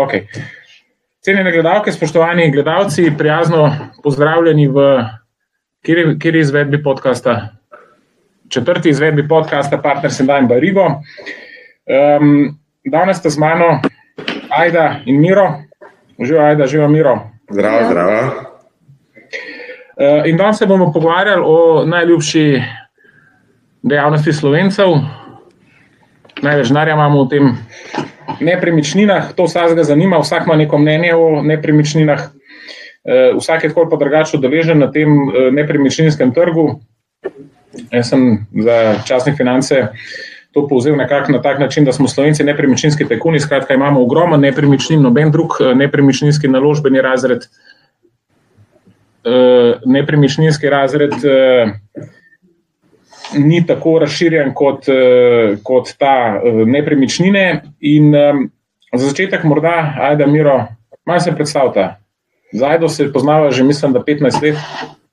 Okay. Cenjene gledalke, spoštovani gledalci, prijazno pozdravljeni v kjer izvedbi podcasta, četrti izvedbi podcasta Partners in Dime Barigo. Um, danes ste z mano, Aida in Miro, živijo Aida, živijo Miro. Zdravo, zdravo. Uh, in danes se bomo pogovarjali o najljubši dejavnosti slovencev. Največ denarja imamo v tem nepremičninah, to vsakega zanima, vsak ima neko mnenje o nepremičninah, eh, vsak je tako pa drugače udeležen na tem eh, nepremičninskem trgu. Jaz sem za časne finance to povzel nekako na tak način, da smo slovenci nepremičninski tekuni, skratka imamo ogromno nepremičnin, noben drug eh, nepremičninski naložbeni razred. Nepremičninski razred ni tako razširjen kot, eh, kot ta eh, nepremičnine. In za začetek, morda, ajda, Miro, malo se predstavlja. Zajdo se poznava že, mislim, da 15 let,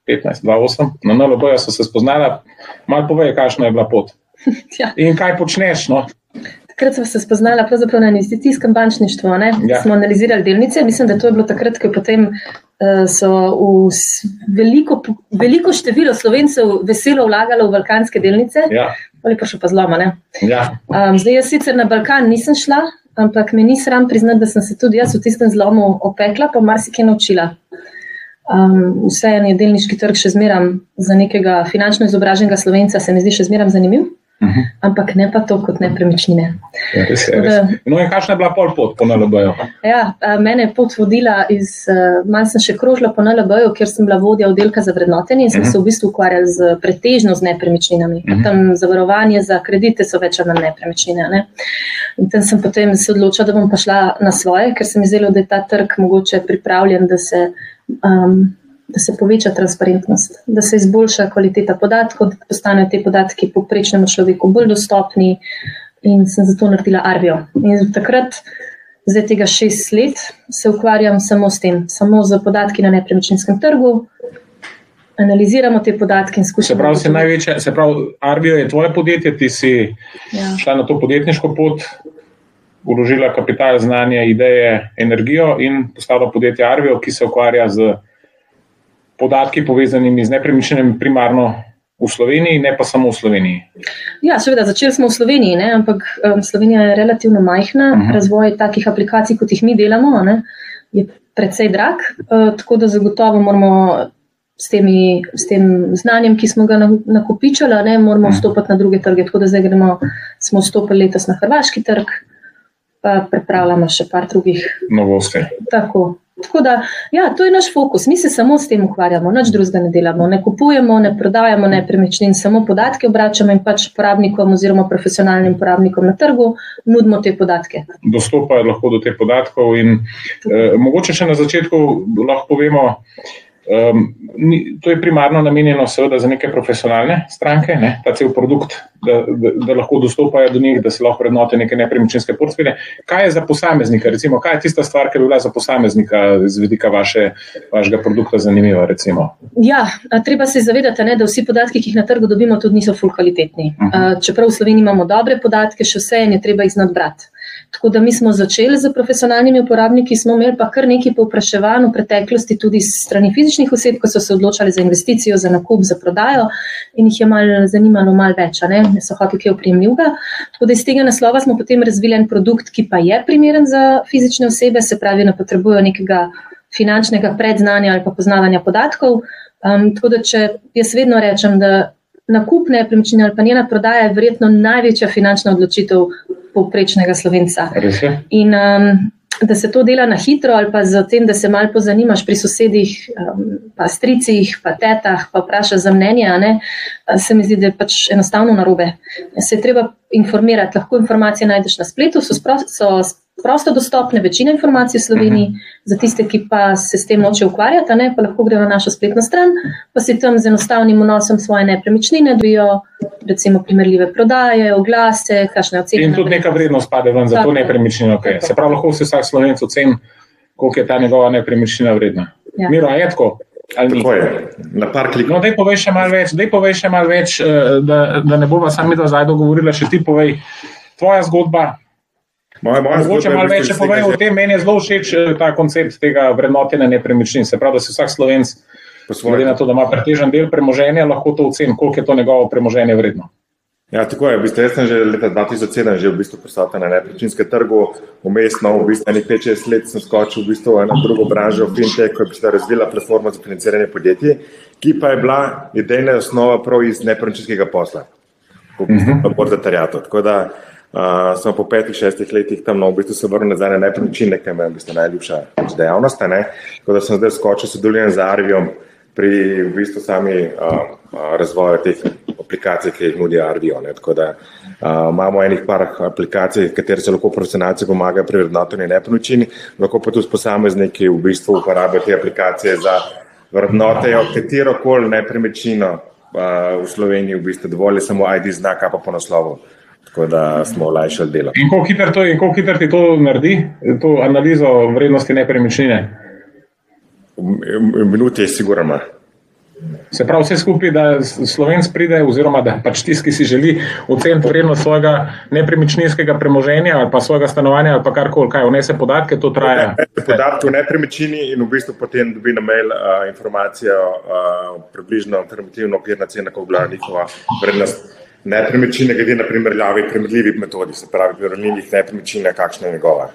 15, 28, na NLB so se spoznala, malo povej, kakšna je bila pot. Ja. In kaj počneš? No? Takrat smo se spoznali na investicijskem bančništvu. Ja. Smo analizirali delnice. Mislim, da to je bilo takrat, ko je potem Eh, so veliko, veliko število slovencev veselo vlagalo v balkanske delnice, ja. ali pa še pa zloma. Ja. Um, zdaj, jaz sicer na Balkan nisem šla, ampak me ni sram priznati, da sem se tudi jaz v tistem zlomu opekla, pa marsikaj naučila. Um, vse je delniški trg še zmeram za nekega finančno izobraženega slovenca, se mi zdi še zmeram zanimiv. -huh. Mhm. Ampak ne pa to kot nepremičnine. Ja, res res. Da, no, in kakšna je bila pol pot po NLB-ju? Ja, mene je pot vodila iz, malo sem še krožila po NLB-ju, ker sem bila vodja oddelka za vrednotenje in smo uh mhm. -huh. se v bistvu ukvarjali z pretežno z nepremičninami. Uh mhm. -huh. Tam zavarovanje za kredite so več na nepremičnine. Ne? In tam sem potem se odločila, da bom pa šla na svoje, ker se mi zdelo, da je ta trg mogoče pripravljen, da se. Um, da se poveča transparentnost, da se izboljša kvaliteta podatkov, da postanejo te podatki poprečnemu človeku bolj dostopni. In sem zato naredila Arvijo. In takrat, zdaj tega šest let, se ukvarjam samo s tem, samo z podatki na nepremičninskem trgu. Analiziramo te podatke in skušamo. Se pravi, se največje, se pravi, Arvijo je tvoje podjetje, ti si ja. šla na to podjetniško pot, uložila kapital, znanje, ideje, energijo in postala podjetje Arvijo, ki se ukvarja z podatki povezanimi z nepremičninami primarno v Sloveniji, ne pa samo v Sloveniji. Ja, seveda, začeli smo v Sloveniji, ne, ampak um, Slovenija je relativno majhna, uh mhm. -huh. razvoj takih aplikacij, kot jih mi delamo, ne, je precej drag, uh, tako da zagotovo moramo. S, temi, s tem znanjem, ki smo ga nakopičili, ne moramo mhm. vstopiti na druge trge. Tako da zdaj gremo, smo vstopili letos na hrvaški trg, pa pripravljamo še par drugih novosti. Tako. Tako da, ja, to je naš fokus. Mi se samo s tem ukvarjamo, nič drugega ne delamo. Ne kupujemo, ne prodajamo nepremičnin, samo podatke obračamo in pač uporabnikom oziroma profesionalnim uporabnikom na trgu nudimo te podatke. Dostopajo lahko do teh podatkov in eh, mogoče še na začetku lahko povemo. Um, ni, to je primarno namenjeno, seveda, za neke profesionalne stranke, ne, ta cel produkt, da, da, da lahko dostopajo do njih, da se lahko vrednotijo neke nepremičninske portfelje. Kaj je za posameznika, recimo, kaj je tista stvar, ki bi bila za posameznika z vidika vaše, vašega produkta zanimiva? Recimo? Ja, treba se zavedati, ne, da vsi podatki, ki jih na trgu dobimo, tudi niso full kvalitetni. Uh -huh. uh, čeprav v Sloveniji imamo dobre podatke, še vse je treba jih znati brati. Tako da mi smo začeli z profesionalnimi uporabniki, smo imeli pa kar nekaj povpraševanj v preteklosti tudi strani fizičnih oseb, ko so se odločali za investicijo, za nakup, za prodajo in jih je malo zanimalo malo več, ne so hoteli kaj opremljivega. Tako da iz tega naslova smo potem razvili en produkt, ki pa je primeren za fizične osebe, se pravi, ne potrebujejo nekega finančnega predznanja ali pa poznavanja podatkov. Um, tako da, če jaz vedno rečem, da nakup nepremičnine ali pa njena prodaja je verjetno največja finančna odločitev povprečnega slovenca. In um, da se to dela na hitro, ali pa za tem, da se malo pozanimaš pri sosedih, um, pa stricih, pa tetah, pa vprašaš za mnenje, ne, se mi zdi, da je pač enostavno narobe. Se je treba informirati, lahko informacije najdeš na spletu, so, spro, so prosto dostopne, večina informacij v Sloveniji, uh mhm. -huh. za tiste, ki pa se s tem noče ukvarjati, ne, pa lahko grejo na našo spletno stran, pa si tam z enostavnim vnosom svoje nepremičnine dobijo, recimo, primerljive prodaje, oglase, kakšne ocene. In tudi neka vrednost pade ven za to nepremičnino. Okay. Se pravi, lahko si vsak slovenc oceni, koliko je ta njegova nepremičnina vredna. Ja. Miro, je tako. Tako je, na par klikov. No, dej povej še malo več, še mal več eh, da, da ne bova sami do zdaj dogovorila, še ti povej, tvoja zgodba, Moje, moje Mogoče malo več povejo o tem. Meni je zelo všeč eh, ta koncept tega vrednotenja nepremičnin. Se pravi, da se vsak slovenc, glede na to, da ima pretežen del premoženja, lahko to oceni, koliko je to njegovo premoženje vredno. Ja, tako je. V bistvu, jaz sem že leta 2007 že v bistvu prisoten na nepremičninskem trgu, umestno, v bistvu, nekaj 5-6 let sem skočil v bistvu v eno drugo branžo, fintech, ko je bila razvila platforma za financiranje podjetij, ki pa je bila idejna osnova prav iz nepremičninskega posla, v bistvu, uh -huh. za terjato. Tako da uh, sem po petih, šestih letih tam no, v bistvu se vrnil nazaj na nepremičnine, ki je v bistvu najljubša dejavnost. Tako da sem zdaj skočil sodelujem z Arvijem pri v bistvu sami uh, razvoju teh aplikacij, ki jih nudi Arvijo. Tako da uh, imamo enih par aplikacij, katere se lahko profesionalci pomagajo pri vrednotenju nepremičnin, lahko pa tudi posamezniki v bistvu uporabljajo te aplikacije za vrednotejo katero koli nepremičnino uh, v Sloveniji, v bistvu dovolj je samo ID znak, pa po naslovu. Tako da smo olajšali delo. In koliko hitro ti to naredi, to analizo vrednosti nepremičnine? minuti je sigurno. Se pravi, vse skupaj, da slovenc pride, oziroma da pač tisti, ki si želi oceniti vrednost svojega nepremičninskega premoženja ali pa svojega stanovanja ali pa karkoli, kaj vnese podatke, to traja. Podatke o nepremičnini in v bistvu potem dobi na mail uh, informacijo, uh, približno alternativno okvirna cena, kako bila njihova vrednost nepremičnine, glede na primerjavi primerljivih metodi, se pravi, primerljivih nepremičnin, kakšna je njegova.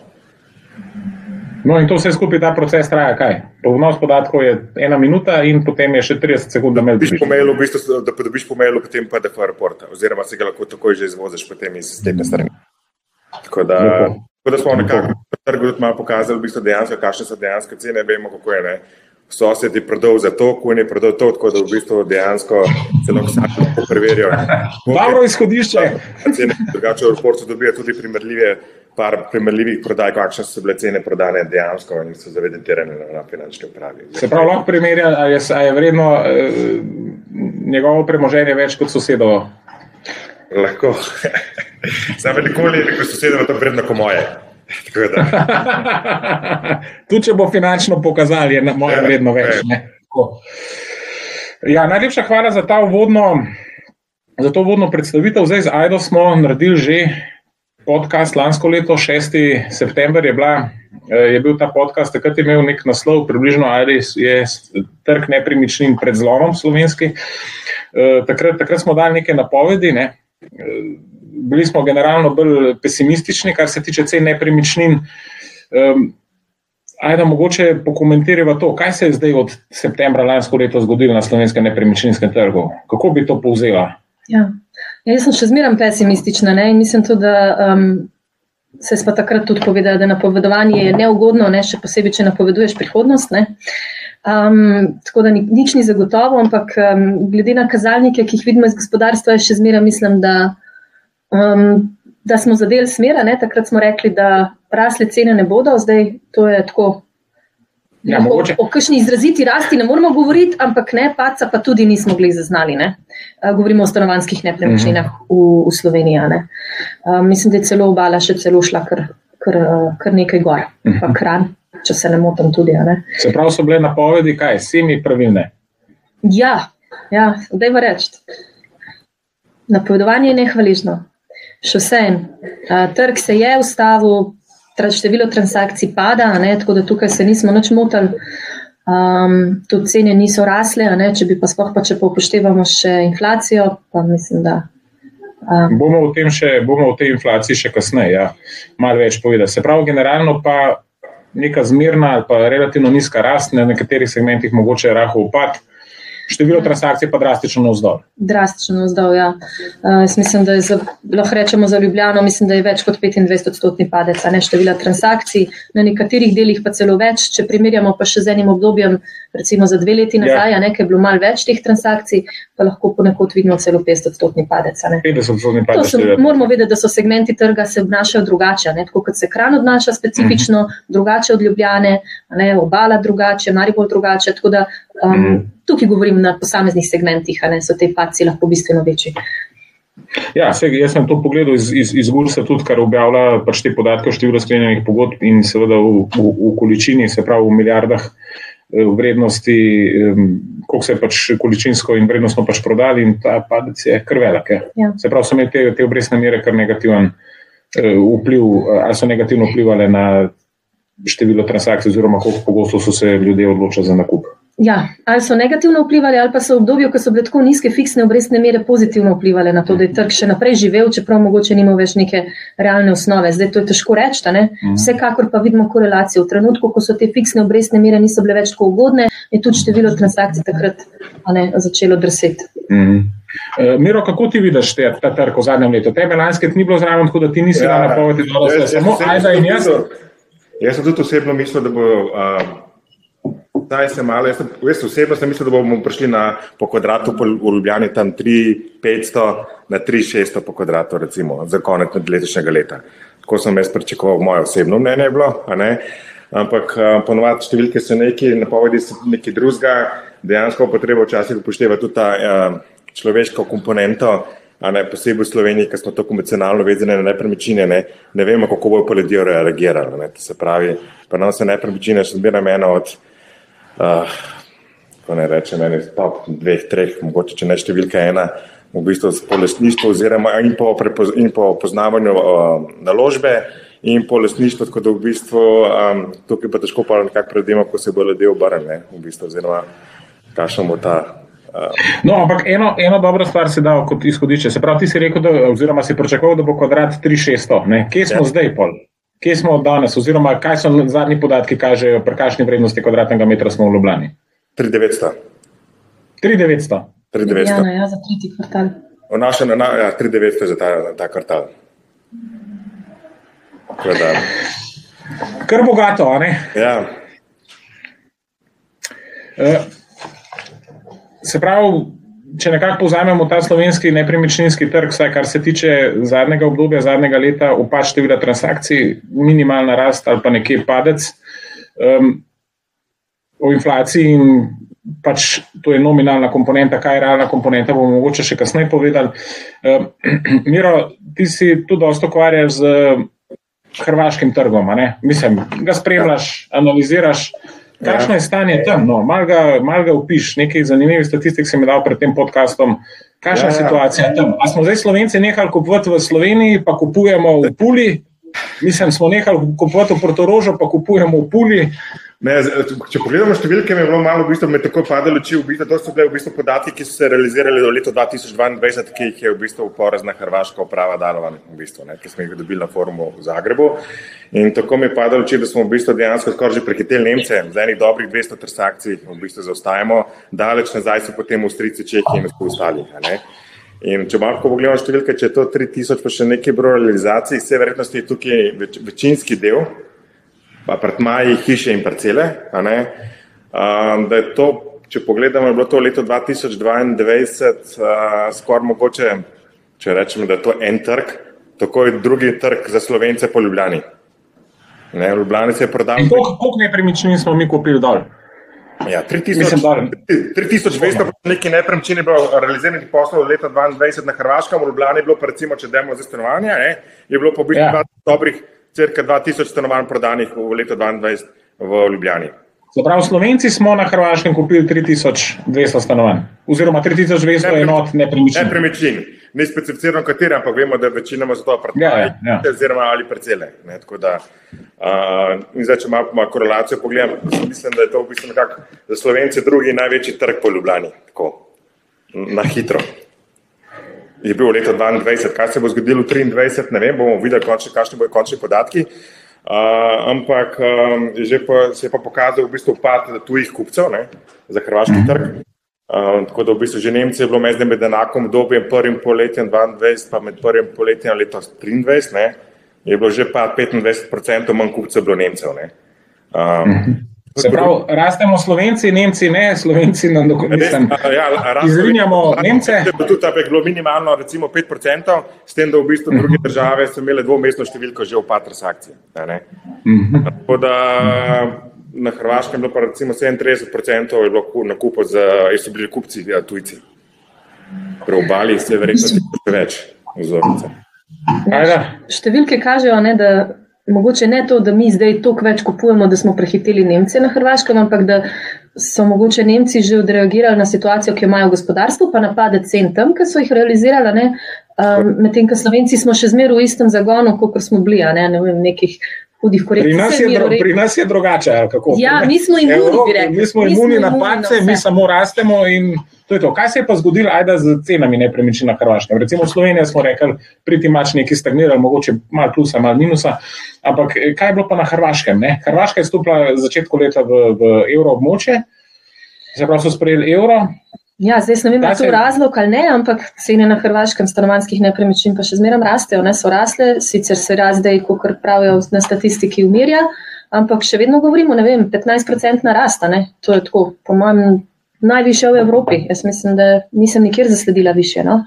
No, in to vse skupaj, ta proces traja kaj? Vnos podatkov je ena minuta, in potem je še 30 sekund, da me dobiš po mailu, v bistvu, da dobiš po mailu, potem pa DFR reporta, oziroma si ga lahko takoj že izvoziš potem iz spletne strani. Tako da, tako da smo nekako na trgu tudi malo pokazali, v bistvu dejansko, kakšne so dejansko cene, vemo, kako je. Ne? Sosed je prodal za to, ko je prodal to, tako da v bistvu dejansko celo vsak lahko preverijo. Dobro izhodišče. Drugače v reportu dobijo tudi primerljive par primerljivih prodaj, kakšne so bile cene prodane dejansko in so zavedentirane na, na finančni upravi. Se pravi, lahko primerja, ali je, ali je vredno eh, njegovo premoženje več kot sosedovo? Lahko. Sam nikoli ni rekel sosedovo, to je vredno kot moje. Tudi če bo finančno pokazali, je moje ja, vredno več. Ja, najlepša hvala za, uvodno, za to uvodno predstavitev. Zdaj z Aido smo naredili že podcast lansko leto, 6. september je, bila, eh, je bil ta podcast, takrat je imel nek naslov, približno ali je trg nepremičnin pred zlomom slovenski. Eh, takrat, takrat smo dali neke napovedi. Ne. Bili smo generalno bolj pesimistični, kar se tiče cen nepremičnin. Ajda, mogoče pokomentirajmo to, kaj se je zdaj od septembra lansko leto zgodilo na slovenskem nepremičninskem trgu. Kako bi to povzela? Ja. Ja, jaz sem še zmeraj pesimistična ne? in mislim tudi, da um, se je takrat tudi povedala, da napovedovanje je neugodno, ne? še posebej, če napoveduješ prihodnost. Um, tako da ni, nič ni zagotovo, ampak um, glede na kazalnike, ki jih vidimo iz gospodarstva, še zmeraj mislim, da, um, da smo zadeli smera. Ne? Takrat smo rekli, da rasle cene ne bodo, zdaj to je tako Ja, o o kakšni izraziti rasti ne moramo govoriti, ampak ne, paca pa tudi nismo bili zaznali. Ne? Govorimo o stanovanskih nepremičninah mhm. v, v Sloveniji. Ne? Mislim, da je celo obala še celo šla kar, kar, kar nekaj gor, pa mhm. kran, če se ne motim tudi. Ne? Se pravi, so bile napovedi, kaj, semi pravilne? Ja, ja da je reči. Napovedovanje je nehvaližno. Še vsem. Trg se je ustavil, število transakcij pada, ne, tako da tukaj se nismo nič motili. Um, tudi cene niso rasle, ne, če bi pa spoh, pa če pa upoštevamo še inflacijo, pa mislim, da. Um, bomo, v še, bomo v tej inflaciji še kasneje, ja, malo več povedati. Se pravi, generalno pa neka zmirna ali pa relativno nizka rast, na nekaterih segmentih mogoče rahel upad. Število transakcij pa drastično navzdol. Drastično navzdol, ja. Uh, mislim, da je za, lahko rečemo za Ljubljano, mislim, da je več kot 25 odstotni padec, ne števila transakcij, na nekaterih delih pa celo več. Če primerjamo pa še z enim obdobjem, recimo za dve leti nazaj, ja. nekaj je bilo malo več teh transakcij, pa lahko ponekod vidimo celo 50 odstotni padec. 50 odstotni padec. So, moramo vedeti, da so segmenti trga se obnašajo drugače, ne? tako kot se kran obnaša specifično, uh mhm. -huh. drugače od Ljubljane, ne? obala drugače, Maribor drugače. Da, um. -huh tukaj govorim na posameznih segmentih, ali so te paci lahko bistveno večji. Ja, se, jaz sem to pogledal iz, iz, iz Gursa, tudi kar objavlja pač te podatke o številu sklenjenih pogodb in seveda v, v, v količini, se pravi v milijardah eh, vrednosti, koliko se je pač količinsko in vrednostno pač prodali in ta padec je kar velik. Ja. Se pravi, so imeli te, te obresne mere kar negativen vpliv, ali so negativno vplivali na število transakcij, oziroma koliko pogosto so se ljudje odločili za nakup. Ja, ali so negativno vplivali, ali pa so v obdobju, ko so bile tako nizke fiksne obrestne mere, pozitivno vplivali na to, da je trg še naprej živel, čeprav mogoče nima več neke realne osnove. Zdaj to je težko reči. Mhm. Vsekakor pa vidimo korelacijo. V trenutku, ko so te fiksne obrestne mere niso bile več tako ugodne, je tudi število transakcij takrat ne, začelo drseti. Mhm. Uh, Miro, kako ti vidiš te, ta trg v zadnjem letu? Tebe lanske ni bilo zraven, tako da ti nisi ja, na napovedi, da bo vse samo ajda in jaz. Jaz sem tudi osebno mislil, da bo. Uh, Zdaj se malo, jaz, jaz osebno sem mislil, da bomo prišli na, po kvadratu po, Ljubljani tam 3-500 na 3-600 po kvadratu, recimo, za konec letošnjega leta. Tako sem jaz pričakoval, moje osebno mnenje je bilo, ampak ponovadi številke so neki, napovedi so nekaj drugega, dejansko pa treba včasih upoštevati tudi ta uh, človeško komponento, a ne posebej v Sloveniji, ker smo tako emocionalno vezani na nepremičnine, ne, ne vemo, kako bojo pa ljudje reagirali. Ne, se pravi, pa nam se nepremičnine še zmeraj ena od uh, ko ne rečem, ene top dveh, treh, mogoče če ne številka ena, v bistvu po lesništvu oziroma in po, prepoz, in po poznavanju uh, naložbe in po lesništvu, tako da v bistvu um, tukaj pa težko pa nekako predvidimo, ko se bo ljudje obrnili, v bistvu, oziroma kakšno bo ta. No, ampak eno, eno dobro stvar si dal kot izhodišče. Se pravi, ti si rekel, da, oziroma si pričakoval, da bo kvadrat 3600. Kje smo ja. zdaj, pol? Kje smo danes, oziroma kaj so zadnji podatki, kažejo, pri kakšni vrednosti kvadratnega metra smo v Ljubljani? 3900. 3900. 3900. Ja, ja, za tretji kvartal. V našem, na, ja, 3900 za ta, ta kvartal. Kledar. Kar bogato, a ne? Ja. Uh, se pravi, če nekako povzamemo ta slovenski nepremičninski trg, vsaj kar se tiče zadnjega obdobja, zadnjega leta, upad števila transakcij, minimalna rast ali pa nekje padec. Um, o inflaciji in pač to je nominalna komponenta, kaj je realna komponenta, bomo mogoče še kasneje povedali. Um, Miro, ti si tu dosto ukvarjal z hrvaškim trgom, mislim, ga spremljaš, analiziraš. Kakšno je stanje tam? No, Mal ga, mal ga upiš, nekaj zanimivih statistik sem dal pred tem podkastom. Kakšna je ja, situacija tam? A smo zdaj Slovenci nehali kupovati v Sloveniji, pa kupujemo v Puli? Mislim, smo nehali kupovati v Portorožu, pa kupujemo v Puli. Ne, če pogledamo številke, je bilo malo, v bistvu, me tako padalo oči. V bistvu, to so bile v bistvu podatki, ki so se realizirali do leta 2022, ki jih je v bistvu porazna Hrvaška uprava dala, v bistvu, ne, ki smo jih dobili na forumu v Zagrebu. In tako mi je padalo oči, da smo v bistvu dejansko skoraj že prehiteli Nemce, za enih dobrih 200 transakcij v bistvu zaostajamo, daleč nazaj so potem Avstrijci, Čehi in ostali. In če malo pogledamo številke, če je to 3000, pa še nekaj broj realizacij, vse verjetnosti je tukaj več, večinski del apartmaji, hiše in parcele. Um, da je to, če pogledamo, je bilo to leto 2022, uh, skoraj mogoče, če rečemo, da je to en trg, tako je drugi trg za slovence po Ljubljani. Ne, v Ljubljani se je prodal. Koliko nepremičnin smo mi kupili dol? Ja, 3200, nekaj nepremičnin je bilo realiziranih poslov leta 2022 na Hrvaškem, v Ljubljani je bilo, recimo, če demo za stanovanja, je bilo po bistvu ja. dobrih crka 2000 stanovanj prodanih v letu 2022 v Ljubljani. Zaprav, Slovenci smo na Hrvaškem kupili 3200 stanovanj, oziroma 3200 enot nepremičnin. Nepremičnin, ne specificirano katere, ampak vemo, da večinoma so to apartmaji, ja, ja. oziroma ali parcele. Ne, da, uh, in zdaj, če malo, malo korelacijo pogledam, mislim, da je to v bistvu nekako za Slovence drugi največji trg po Ljubljani, tako na hitro je bil leta 2022, kaj se bo zgodilo v 2023, ne vem, bomo videli, kakšni bodo končni podatki. Uh, ampak um, že pa, se je pa pokazal v bistvu upad tujih kupcev ne, za hrvaški mhm. trg. Uh, tako da v bistvu že Nemci je bilo med, med enakom dobjem prvim poletjem 2022, pa med prvim poletjem leta 2023, je bilo že pa 25% manj kupcev bilo Nemcev. Um, Se pravi, rastemo Slovenci, Nemci, ne Slovenci, na dokumentu. Ja, Izrinjamo Nemce. Če bi tudi tako bilo minimalno, recimo 5%, s tem, da v bistvu druge mhm. države so imele dvomestno številko že v par transakcij. Mhm. Tako da na Hrvaškem je bilo pa recimo 37% je bilo nakupo za, so bili kupci, ja, tujci. Pri obali se je verjetno še več. Ja, številke kažejo, ne, da mogoče ne to, da mi zdaj toliko več kupujemo, da smo prehiteli Nemce na Hrvaškem, ampak da so mogoče Nemci že odreagirali na situacijo, ki jo imajo v gospodarstvu, pa napade cen tam, ki so jih realizirali. Um, Medtem, ko Slovenci smo še zmeraj v istem zagonu, kot smo bili, ne, ne vem, nekih hudih korekcij. Pri nas, je, dro, pri nas je drugače. Ja, mi smo imuni, Evropi, mi smo imuni na pace, mi samo rastemo to to. Kaj se je pa zgodilo, ajda z cenami nepremičnin na Hrvaškem? Recimo v Sloveniji smo rekli, priti mač neki stagnirali, mogoče malo plusa, malo minusa, ampak eh, kaj je bilo pa na Hrvaškem? Ne? Hrvaška je stopila začetku leta v, v evroobmoče, se pravi, so sprejeli evro. Ja, zdaj ne vem, ali je to razlog ali ne, ampak cene na hrvaškem stanovanjskih nepremičnin pa še zmeraj rastejo. Ne so rasle, sicer se razdej, kot pravijo na statistiki, umirja, ampak še vedno govorimo, ne vem, 15% narasta. Ne? To je tako, po mojem, najviše v Evropi. Jaz mislim, da nisem nikjer zasledila više. No?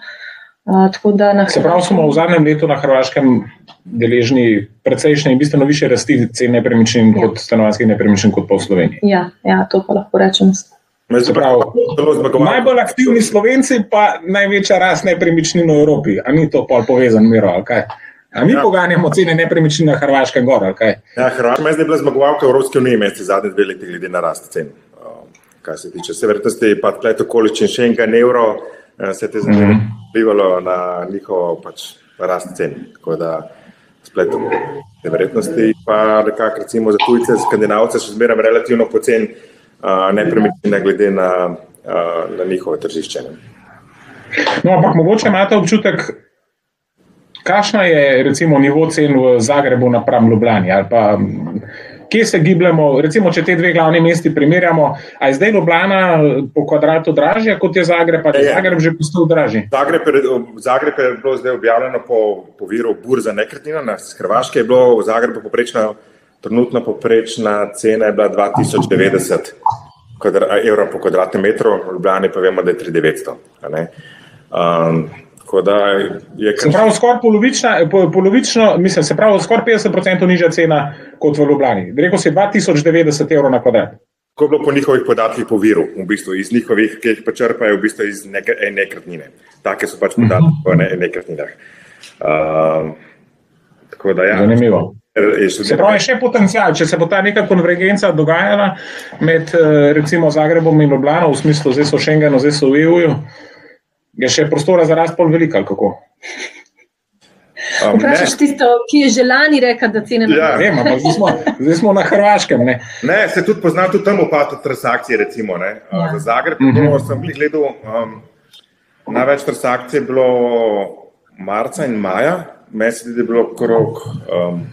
Uh, na... Se pravi, smo v zadnjem letu na Hrvaškem deležni precejšnje in bistveno više rasti cen nepremičnin ja. kot stanovanjskih nepremičnin kot v Sloveniji. Ja, ja to pa lahko rečemo. Najbolj aktivni slovenci, pa največja rast nepremičnin v Evropi. Ali ni to pol povezano, miro? Ali mi ja. poganjamo cene nepremičnin na Hrvaškem gor? Ja, Hrvaška je zdaj bila zmagovalka Evropske unije, mesec zadnji dve leti, glede na rast cen. Um, kar se tiče severnosti, pa tleh okoličin še enkrat evro, eh, se te zdaj mhm. vplivalo mm -hmm. na njihovo pač, rast cen. Tako da spletu te verjetnosti, pa nekako recimo za tujce, skandinavce, še zmeraj relativno poceni nepremičnine, glede na, na njihove tržišče. No, ampak mogoče imate občutek, kakšna je recimo nivo cen v Zagrebu napram Ljubljani ali pa. Kje se gibljemo, recimo, če te dve glavni mesti primerjamo, ali je zdaj Ljubljana po kvadratu dražja kot je Zagreb, ali je Zagreb že postal dražji? Zagreb, Zagreb je bilo zdaj objavljeno po, po viru Burza nekretnina, na Hrvaške je bilo v Zagrebu poprečno Trenutna poprečna cena je bila 2090 evrov po kvadratnem metru, v Ljubljani pa vemo, da je 3900. Um, se pravi, skoraj polovično, mislim, se pravi, skoraj 50% nižja cena kot v Ljubljani. Rekl si 2090 evrov na kvadrat. Ko je bilo po njihovih podatkih po viru, v bistvu iz njihovih, ki jih pa črpajo v bistvu iz nekretnine. Take so pač podatki po nekretninah. Um, ja. Zanimivo. Se pravi, še potencial, če se bo ta neka konvergenca dogajala med eh, recimo Zagrebom in Ljubljano, v smislu, zdaj so Schengenu, zdaj so v EU, je še prostora za rast pol velika, kako? Um, Vprašaš tisto, ki je želani rekel, da cene ne bodo. Ja, zdaj, zdaj smo na Hrvaškem. Ne, ne se tudi pozna tudi tam upad transakcij, recimo. Ne, ja. Za Zagreb mhm. -huh. sem jih gledal, um, največ transakcij je bilo marca in maja, mesec je bilo okrog. Um,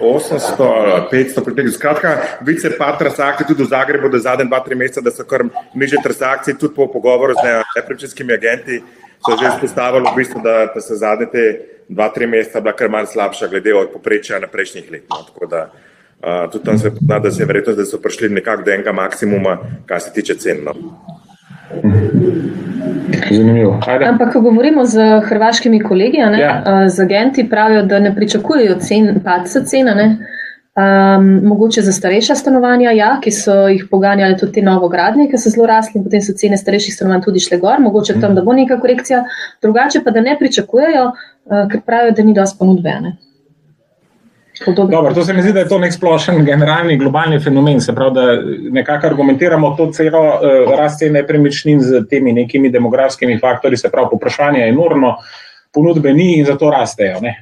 800 ali 500 pripeljih. Skratka, vidi se pa transakcije tudi v Zagrebu, da zadnje dva, tri meseca, da so kar niže transakcije, tudi po pogovoru z nepremičninskimi agenti, so že izpostavili, v bistvu, da, da so zadnje te dva, tri meseca bila kar malce slabša, glede od poprečja na prejšnjih let. No. Tako da uh, tudi tam se pozna, da se je verjetno, da so prišli nekako do enega maksimuma, kar se tiče cen. No. Zanimivo. Ampak, ko govorimo z hrvaškimi kolegi, ne, ja. z agenti, pravijo, da ne pričakujejo cen, padca cena. Um, mogoče za starejša stanovanja, ja, ki so jih poganjali tudi te novogradnje, ki so zelo rasli, in potem so cene starejših stanovanj tudi šle gor, mogoče tam, da bo neka korekcija, drugače pa da ne pričakujejo, uh, ker pravijo, da ni dosti ponudbe. Dobro, to se mi zdi, da je to nek splošen, generalni, globalni fenomen. Se pravi, da nekako argumentiramo to celo uh, rast cen nepremičnin z temi nekimi demografskimi faktorji, se pravi, poprašanje je enormno, ponudbe ni in zato rastejo. Ne?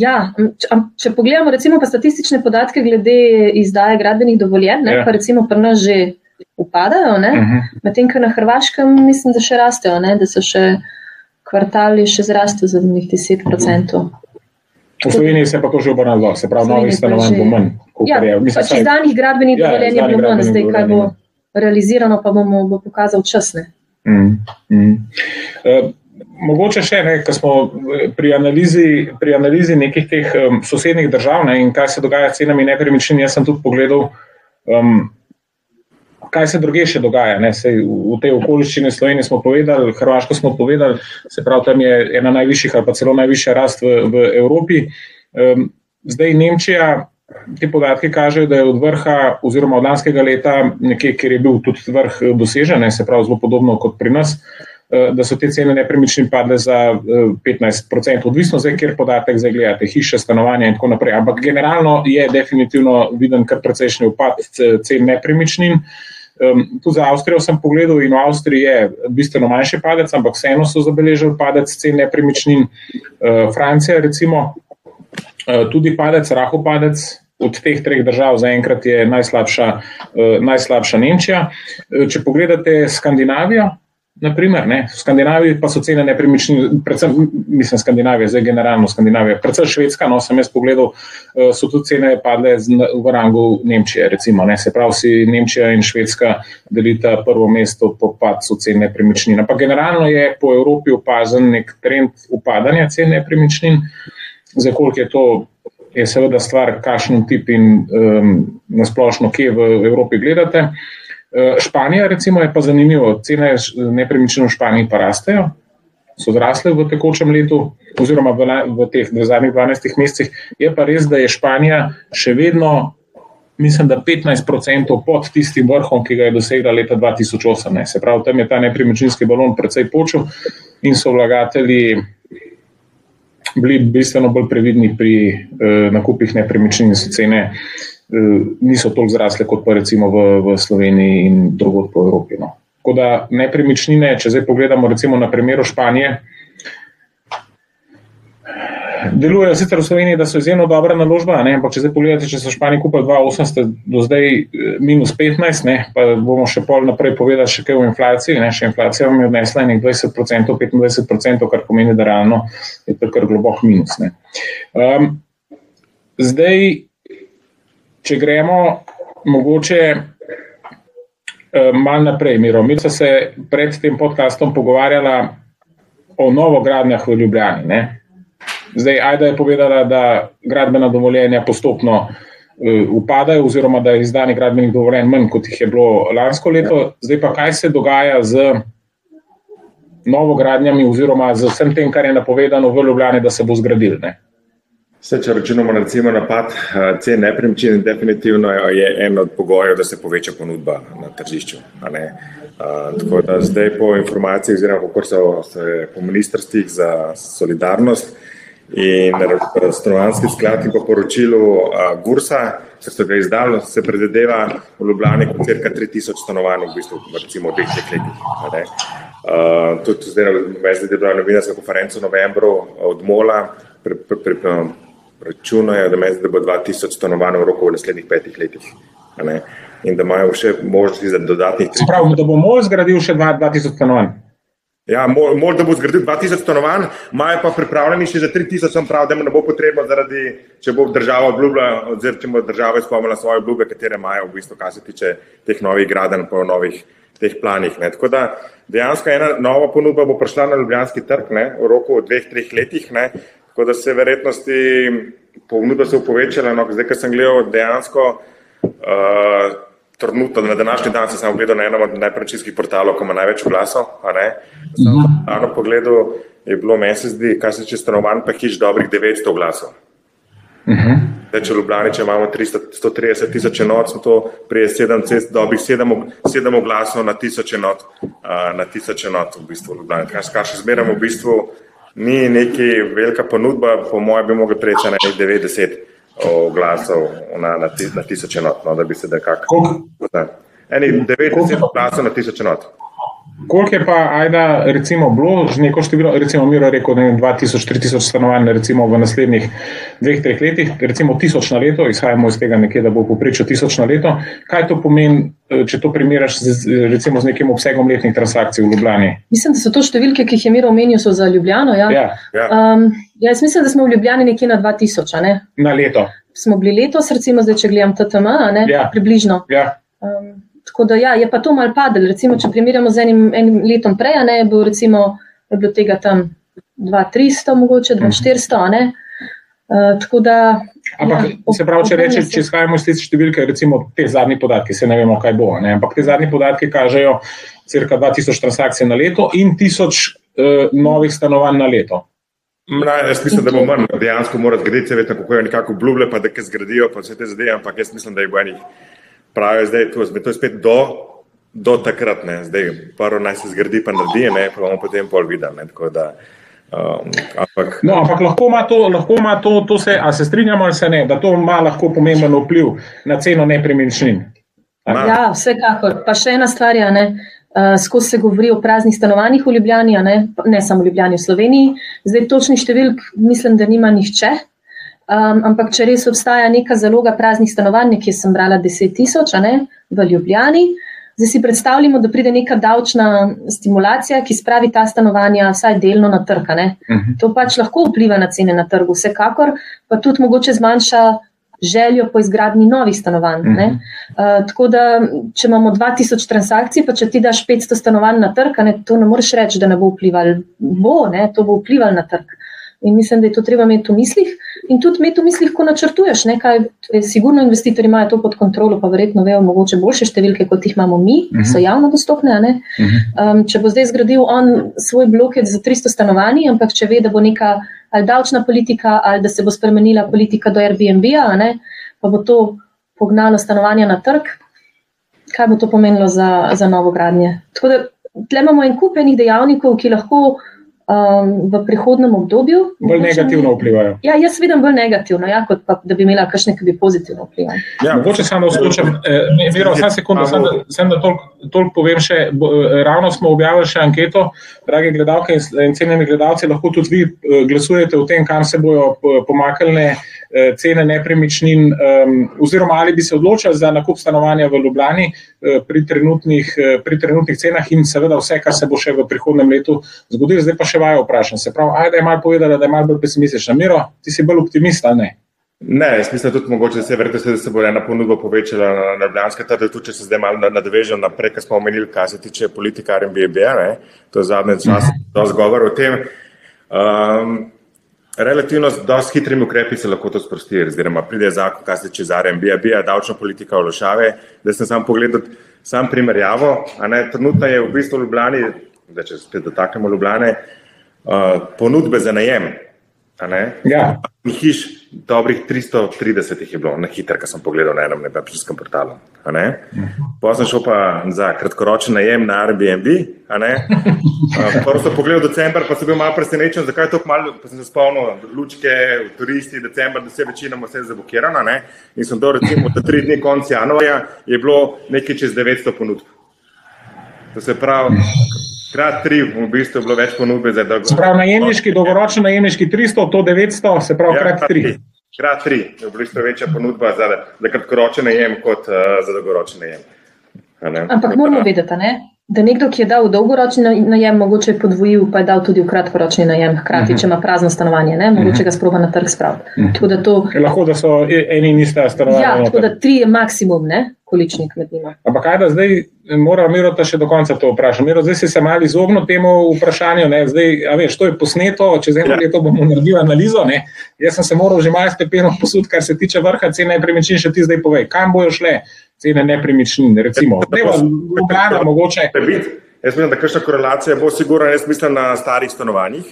Ja, če, če pogledamo recimo pa statistične podatke glede izdaje gradbenih dovoljenj, ja. pa recimo pri nas že upadajo, uh mhm. -huh. medtem ko na Hrvaškem mislim, da še rastejo, ne? da so še kvartali še zrastli za njih 10%. V Sloveniji se pa to že obrnilo, se pravi, novih stanovanj bo manj. Ja, pač izdanih gradbenih ja, dovoljenj je bilo manj, zdaj kaj bo realizirano, pa bomo bo pokazal časne. Mm, mm. Uh, mogoče še ne, ker smo pri analizi, pri analizi nekih teh um, sosednjih držav ne, in kaj se dogaja s cenami nepremičnin, jaz sem tudi pogledal. Um, kaj se druge še dogaja. Sej, v tej okoliščini Slovenije smo povedali, Hrvaško smo povedali, se pravi, tam je ena najvišjih ali pa celo najvišja rast v, v Evropi. Um, zdaj Nemčija, ti podatki kažejo, da je od vrha oziroma od lanskega leta nekje, kjer je bil tudi vrh dosežen, se pravi, zelo podobno kot pri nas. da so te cene nepremičnin padle za 15%, odvisno zdaj, kjer podatek zdaj gledate, hiše, stanovanja in tako naprej. Ampak generalno je definitivno viden kar precejšnji upad cen nepremičnin. Um, tudi za Avstrijo sem pogledal in v Avstriji je bistveno manjši padec, ampak vseeno so zabeležili padec cen nepremičnin. Uh, Francija, recimo, uh, tudi padec, rahu padec. Od teh treh držav zaenkrat je najslabša, uh, najslabša Nemčija. Če pogledate Skandinavijo, Naprimer, ne, v Skandinaviji pa so cene nepremičnin, predvsem, mislim, Skandinavija, zdaj generalno Skandinavija, predvsem Švedska, no, sem jaz pogledal, eh, so tudi cene padle v rangu Nemčije, recimo, ne, se pravi, si Nemčija in Švedska delita prvo mesto po padcu cen nepremičnin. Ampak generalno je po Evropi opazen nek trend upadanja cen nepremičnin, za koliko je to, je seveda stvar, kakšen tip in um, nasplošno, kje v Evropi gledate. Eh, Španija, recimo, je pa zanimivo. Cene nepremičnin v Španiji pa rastejo, so zrasle v tekočem letu, oziroma v, v teh v zadnjih 12 mesecih. Je pa res, da je Španija še vedno, mislim, da 15% pod tistim vrhom, ki ga je dosegla leta 2008. Se pravi, tam je ta nepremičninski balon precej počel in so vlagatelji. Bili bistveno bolj previdni pri eh, nakupih nepremičnin, so cene Eh, niso toliko zrasle kot pa recimo v, v Sloveniji in drugod po Evropi. No. Tako da nepremičnine, če zdaj pogledamo recimo na primeru Španije, delujejo sicer v Sloveniji, da so izjemno dobra naložba, ne? ampak če zdaj pogledate, če so Španiji kupili 2,8, ste do zdaj eh, minus 15, ne? pa bomo še pol naprej povedali še kaj o inflaciji, ne? še inflacija vam je odnesla nekaj 20%, 25%, kar pomeni, da realno je to kar globok minus. Um, zdaj, če gremo mogoče uh, malo naprej, Miro. Mi smo se pred tem podkastom pogovarjali o novogradnjah v Ljubljani. Ne? Zdaj, Aida je povedala, da gradbena dovoljenja postopno uh, upadajo, oziroma da je izdanih gradbenih dovoljenj manj, kot jih je bilo lansko leto. Zdaj pa kaj se dogaja z novogradnjami, oziroma z vsem tem, kar je napovedano v Ljubljani, da se bo zgradil. Ne? Vse, če računamo na recimo napad eh, cen nepremičnin, definitivno je en od pogojev, da se poveča ponudba na tržišču. Uh, tako da zdaj po informacijah, oziroma kako so se po ministrstvih za solidarnost in stanovanski sklad in po poročilu uh, Gursa, ki so ga izdali, se predvideva v Ljubljani kot cirka 3000 stanovanj v bistvu v recimo dveh letih. Uh, tudi zdaj, veš, da je bila novinarska konferenca v novembru od Mola, pri, pri, pri, računajo, da, da bo 2000 stanovanj v roku v naslednjih petih letih. In da imajo še možnosti za dodatnih. Pravi, da bo MOL zgradil še 2000 stanovanj. Ja, MOL, da bo zgradil 2000 stanovanj, imajo pa pripravljeni še za 3000, sem prav, da mu ne bo potrebno, zaradi, če bo država obljubila, oziroma če bo država izpolnila svoje obljube, katere imajo, v bistvu, kar se tiče teh novih gradenj, po novih teh planih. Ne. Tako da dejansko ena nova ponudba bo prišla na Ljubljanski trg ne, v roku dveh, treh letih. Ne. Tako da se verjetnosti ponudba se je povečala. No, zdaj, ker sem gledal dejansko, uh, trenutno na današnji dan sem ogledal na enem od najprečijskih portalov, ki ima največ glasov. Na eno pogledu je bilo meni se zdi, kar se če stanovanj, pa hiš dobrih 900 glasov. Uh mhm. -huh. Zdaj, če v Ljubljani če imamo 300, 130 tisoč enot, smo to pri 7, dobrih 7, 7 glasov na tisoč enot, uh, na tisoč enot v bistvu v Ljubljani. Kar še zmeramo v bistvu ni neki velika ponudba, po mojem, bi mogli preči na 90 glasov na, na, na tisoč enot, no, da bi se nekako. 90 glasov na tisoč enot. Koliko je pa, ajda, recimo, bilo že neko število, recimo, Miro rekel, da je 2000-3000 stanovanj, recimo v naslednjih dveh, treh letih, recimo tisoč na leto, izhajamo iz tega nekje, da bo poprečje tisoč na leto. Kaj to pomeni, eh, če to primerjaš z, recimo, z nekim obsegom letnih transakcij v Ljubljani? Mislim, da so to številke, ki jih je Miro omenil, so za Ljubljano. Ja. Ja. Ja. Um, ja, jaz mislim, da smo v Ljubljani nekje na 2000. Ne? Na leto. Smo bili letos, recimo, zdaj, če gledam TTM, ja. približno. Ja. Um, Tako da ja, je pa to mal padel. Recimo, če primerjamo z enim, enim letom prej, ne, je, bil recimo, je bilo tega tam 2-300, mogoče 2-400. Uh, da, ampak, ja, se pravi, če rečemo, če izhajamo iz te številke, recimo te zadnje podatke, se ne vemo, kaj bo. Ne? Ampak te zadnje podatke kažejo crka 2000 transakcij na leto in 1000 uh, novih stanovanj na leto. Na, jaz mislim, da bo manj, dejansko mora zgraditi, se vedno, kako je nekako obljubile, pa da kaj zgradijo, pa vse te zadeve, ampak jaz mislim, da je bo enih pravijo zdaj, to je spet do do takrat, ne. zdaj prvo naj se zgradi, pa naredi, ne, pa bomo potem pol videli. Ne, tako da, um, ampak, No, ampak lahko ima to, lahko ima to, to se, a se strinjamo ali se ne, da to ima lahko pomemben vpliv na ceno nepremičnin. Ja, vsekakor. Pa še ena stvar, je, ne, uh, skozi se govori o praznih stanovanjih v Ljubljani, a ne, ne samo v Ljubljani, v Sloveniji. Zdaj točnih številk mislim, da nima nihče. Um, ampak če res obstaja neka zaloga praznih stanovanj, nekje sem brala 10 tisoč ne, v Ljubljani, zdaj si predstavljamo, da pride neka davčna stimulacija, ki spravi ta stanovanja vsaj delno na trg. ne. Mhm. To pač lahko vpliva na cene na trgu, vsekakor, pa tudi mogoče zmanjša željo po izgradnji novih stanovanj. ne. Uh, tako da, če imamo 2000 transakcij, pa če ti daš 500 stanovanj na trg, ne, to ne moreš reči, da ne bo vplivalo. Bo, ne, to bo vplivalo na trg. In mislim, da je to treba imeti v mislih. In tudi imeti v mislih, ko načrtuješ. Ne, kaj, eh, sigurno investitorji imajo to pod kontrolo, pa verjetno vejo mogoče boljše številke, kot jih imamo mi, ki so javno dostopne. a ne. Um, če bo zdaj zgradil on svoj blokec za 300 stanovanj, ampak če ve, da bo neka ali davčna politika, ali da se bo spremenila politika do Airbnb-a, pa bo to pognalo stanovanja na trg, kaj bo to pomenilo za, za novo gradnje. Tako da tle imamo en kup enih dejavnikov, ki lahko um, v prihodnem obdobju. Bolj negativno vplivajo. Ja, jaz vidim bolj negativno, ja, kot pa, da bi imela kakšne, ki bi pozitivno vplivali. ja, Mogoče samo skočim, eh, ne, Miro, samo sekundo, da, samo da toliko, toliko povem še. Bo, eh, ravno smo objavili še anketo, drage gledalke in in cenjeni gledalci, lahko tudi vi eh, glasujete o tem, kam se bojo eh, pomaknile eh, cene nepremičnin, um, oziroma ali bi se odločili za nakup stanovanja v Ljubljani eh, pri trenutnih, eh, pri trenutnih cenah in seveda vse, kar se bo še v prihodnem letu zgodilo. Zdaj pa še vajo vprašam. Se pravi, ajde malo povedala, da je malo bolj pesimistična. Miro, ti si bolj optimist, ali ne? Ne, jaz mislim tudi mogoče, da se, verjetno se, da se bo ena ponudba povečala na, na Ljubljanske trge, tudi če se zdaj malo nadvežem naprej, kar smo omenili, kar se tiče politike RMBB, ne, to je zadnje čase dosti govor o tem. Um, relativno z dosti hitrimi ukrepi se lahko to sprosti, oziroma pride zakon, kar se tiče za RMBB, davčna politika olšave. Da sem sam pogledal sam primerjavo, a ne, trenutno je v bistvu v Ljubljani, da če spet dotaknemo Ljubljane, uh, ponudbe za najem, Ja. Hiš, dobrih 330 jih je bilo, na hitro, kar sem pogledal na enem nepremičninskem portalu. ne. Potem sem šel pa za kratkoročen najem na Airbnb. A, Prvo sem pogledal decembr, pa sem bil malo presenečen, zakaj je tako malo, pa sem se spomnil, lučke, turisti, decembr, da se večinoma vse zablokirano. ne. In sem do recimo za tri dni konc januarja je bilo nekaj čez 900 ponudb. To se pravi, krat tri v bistvu je bilo več ponudbe za dolgo. Se pravi, najemniški, dolgoročni najemniški 300, to 900, se pravi, krat 3. Krat tri je v bistvu večja ponudba za, za kratkoročen najem kot uh, za dolgoročen najem. A ne? Ampak moramo vedeti, a ne, da nekdo, ki je dal v dolgoročni na- najem, mogoče je podvojil, pa je dal tudi v kratkoročni najem, hkrati, če ima prazno stanovanje, ne, mogoče ga sproba na trg spraviti. Tako da to, Je lahko, da so e- eni in ista stanovanja. ja, tako da tri je maksimum, ne, količnik med njima. Ampak kaj da zdaj, mora Mirota še do konca to vprašati. Miro, zdaj si se malo izognil temu vprašanju. Ne? Zdaj, a veš, to je posneto, čez eno Ja. leto bomo naredili analizo. Ne? Jaz sem se moral že malo s pepenom posuditi, kar se tiče vrha cen nepremičnin, še ti zdaj povej, kam bojo šle cene nepremičnin, recimo. Dneva, Ljubljana, mogoče. Jaz mislim, da kakšna korelacija bo sigurna, jaz mislim na starih stanovanjih,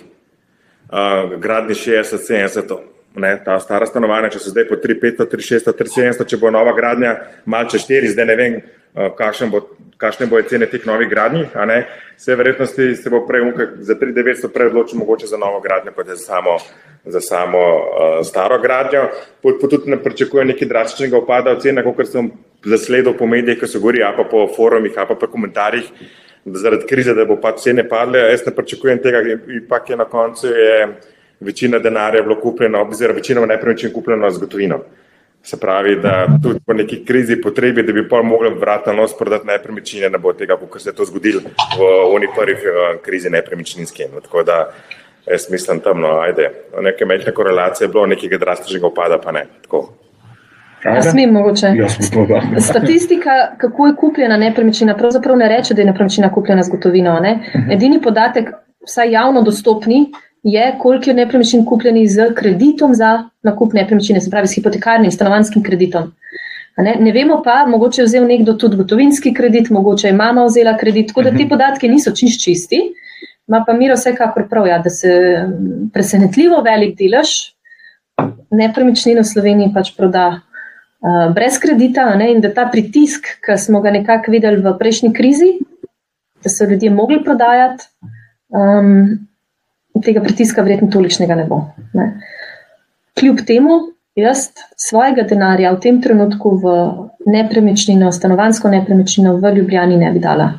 uh, gradni 60, 70. Ne, ta stara stanovanja, če so zdaj po 3, 5, 3, 6, 3, 700, če bo nova gradnja, malce 4, zdaj ne vem, uh, kakšen bo, kakšne bojo cene teh novih gradnji. a ne. Vse verjetnosti se bo prej za 3, 900 prej odločil mogoče za novo gradnjo, kot je za samo, za samo uh, staro gradnjo. Po, po tudi ne pričakujem neki drastičnega upada v cenah, kot sem zasledil po medijih, ki so gori, a pa po forumih, a pa po komentarjih, zaradi krize, da bo pač cene padle. Jaz ne pričakujem tega, ipak je na koncu je večina denarja bilo kupljeno, oziroma večina nepremičnin kupljeno z gotovino. Se pravi, da tudi po neki krizi potrebi, da bi pol mogli vrata nos prodati nepremičnine, ne bo tega, kot se je to zgodilo v oni prvi eh, krizi nepremičninski. No, tako da jaz mislim tam, no, ajde, neke majhne korelacije je bilo, nekega drastičnega upada pa ne. Tako. Smem mogoče? Ja. Statistika, kako je kupljena nepremičnina, pravzaprav ne reče, da je nepremičnina kupljena z gotovino. Ne? Edini podatek, vsaj javno dostopni, je, koliko je nepremičnin kupljenih z kreditom za nakup nepremičnine, se pravi s hipotekarnim stanovanskim kreditom. Ne? ne vemo pa, mogoče je vzel nekdo tudi gotovinski kredit, mogoče je mama vzela kredit, tako da ti podatki niso čist čisti. Ma pa Miro vsekakor prav, ja, da se mm, presenetljivo velik delež nepremičnin v Sloveniji pač proda uh, brez kredita ne, in da ta pritisk, ki smo ga nekako videli v prejšnji krizi, da so ljudje mogli prodajati, um, tega pritiska verjetno tolikšnega ne bo. Ne. Kljub temu, jaz svojega denarja v tem trenutku v nepremičnino, stanovansko nepremičnino v Ljubljani ne bi dala.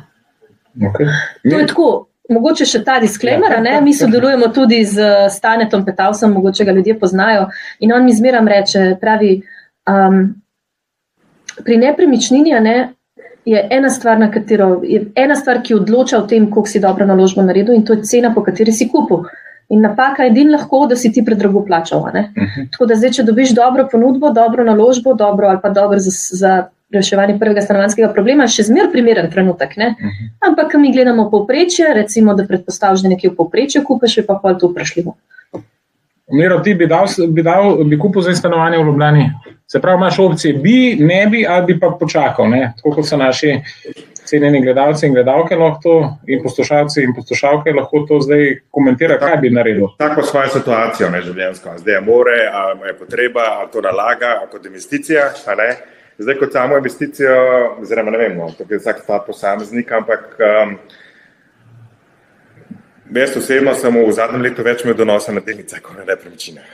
Okay. To je tako. Mogoče še ta disclaimer, ja, mi sodelujemo tudi z Stanetom Petavsom, mogoče ga ljudje poznajo. In on mi zmeram reče, pravi, um, pri nepremičnini ne, je ena stvar, katero, je ena stvar, ki odloča o tem, koliko si dobro naložbo naredil, in to je cena, po kateri si kupil. In napaka je edin lahko, da si ti predrago plačal. Uh Mhm. -huh. Tako da zdaj, če dobiš dobro ponudbo, dobro naložbo, dobro ali pa dobro za. za reševanje prvega stanovanskega problema je še zmeraj primeren trenutek. Uh Mhm. -huh. Ampak, mi gledamo povprečje, recimo, da predpostavljaš, da nekje v povprečju kupiš, pa pa je to vprašljivo. Miro, ti bi, dal, bi, dal, bi kupil za stanovanje v Ljubljani. Se pravi, imaš opcije, bi, ne bi, ali bi pa počakal. Ne? Tako kot so naši cenjeni gledalci in gledalke, lahko in poslušalci in poslušalke lahko to zdaj komentirajo, kaj bi naredil. Tako svojo situacijo, ne življenjsko. Zdaj je more, ali je potreba, ali to nalaga, ali kot investicija. Zdaj, kot samo investicijo, oziroma ne vem, to je vsak ta posameznik, ampak um, jaz osebno sem v zadnjem letu več imel donosa na delnice, kot na nepremičnine.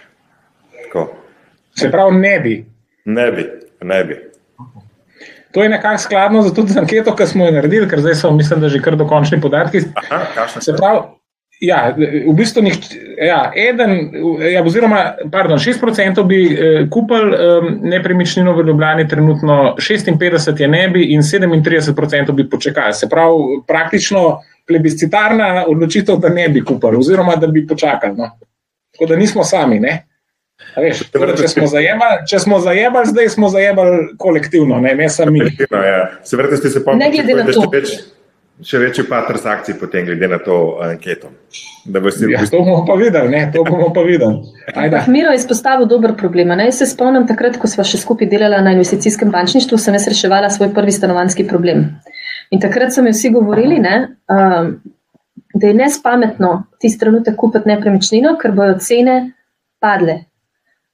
Se pravi, ne bi. Ne bi, ne bi. To je nekako skladno z, z anketo, ki smo jo naredili, ker zdaj so, mislim, da že kar dokončni podatki. Aha, Se pravi, ja, v bistvu nih, ja, eden, ja, oziroma, pardon, 6% bi eh, kupili eh, nepremičnino v Ljubljani, trenutno 56% je ne bi in 37% bi počakali. Se pravi, praktično plebiscitarna odločitev, da ne bi kupili, oziroma da bi počakali. No. Tako da nismo sami. Ne? Veš, če, smo zajebali, če smo zajebali, zdaj smo zajebali kolektivno, ne, ne sami. Ja. Se vrti, ste se glede na to. Več, še večji pa transakcij potem, glede na to anketo. Si ja, to bomo pa videli, ne, to bomo pa videli. Miro je izpostavil dober problem. Ne? Jaz se spomnim takrat, ko smo še skupaj delali na investicijskem bančništvu, sem jaz reševala svoj prvi stanovanski problem. In takrat so mi vsi govorili, ne, um, da je nespametno tisti trenutek kupiti nepremičnino, ker bojo cene padle.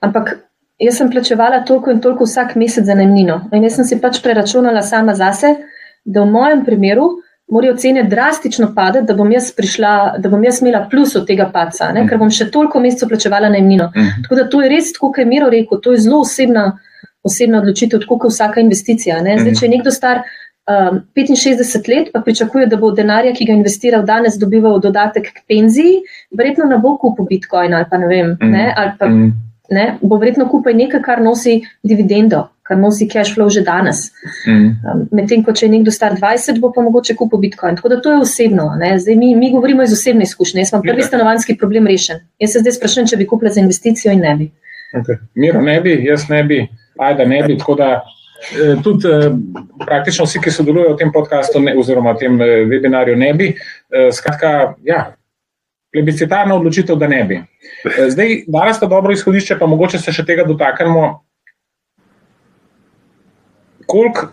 Ampak jaz sem plačevala toliko in toliko vsak mesec za najmnino. In jaz sem si pač preračunala sama zase, da v mojem primeru morajo cene drastično padati, da bom jaz prišla, da bom jaz imela plus od tega paca, ne? ker bom še toliko mesecev plačevala najmnino. Tako da to je res, kot je Miro rekel, to je zelo osebna, osebna odločitev, tako kot vsaka investicija. Ne? Zdaj, če je nekdo star. Um, 65 let pa pričakuje, da bo denarja, ki ga je investiral danes, dobival dodatek k penziji, verjetno ne bo kupil Bitcoin ali pa ne vem, ne, ali pa Mm. Ne, bo verjetno kupil nekaj, kar nosi dividendo, kar nosi cash flow že danes. Mm. Um, Medtem, ko če je nekdo star 20, bo pa mogoče kupil Bitcoin. Tako da to je osebno. ne. Zdaj, mi, mi govorimo iz osebne izkušnje. Jaz imam prvi Ja. stanovanski problem rešen. Jaz se zdaj sprašujem, če bi kupila za investicijo in ne bi. Okay. Miro ne bi, jaz ne bi, ajda ne bi. Tako da eh, tudi eh, praktično vsi, ki sodelujo v tem podkastu ne, oziroma v tem eh, webinarju, ne bi. Skratka, ja, plebiscitarna odločitev, da ne bi. Eh, Zdaj, danes sta dobro izhodišče, pa mogoče se še tega dotaknemo. Koliko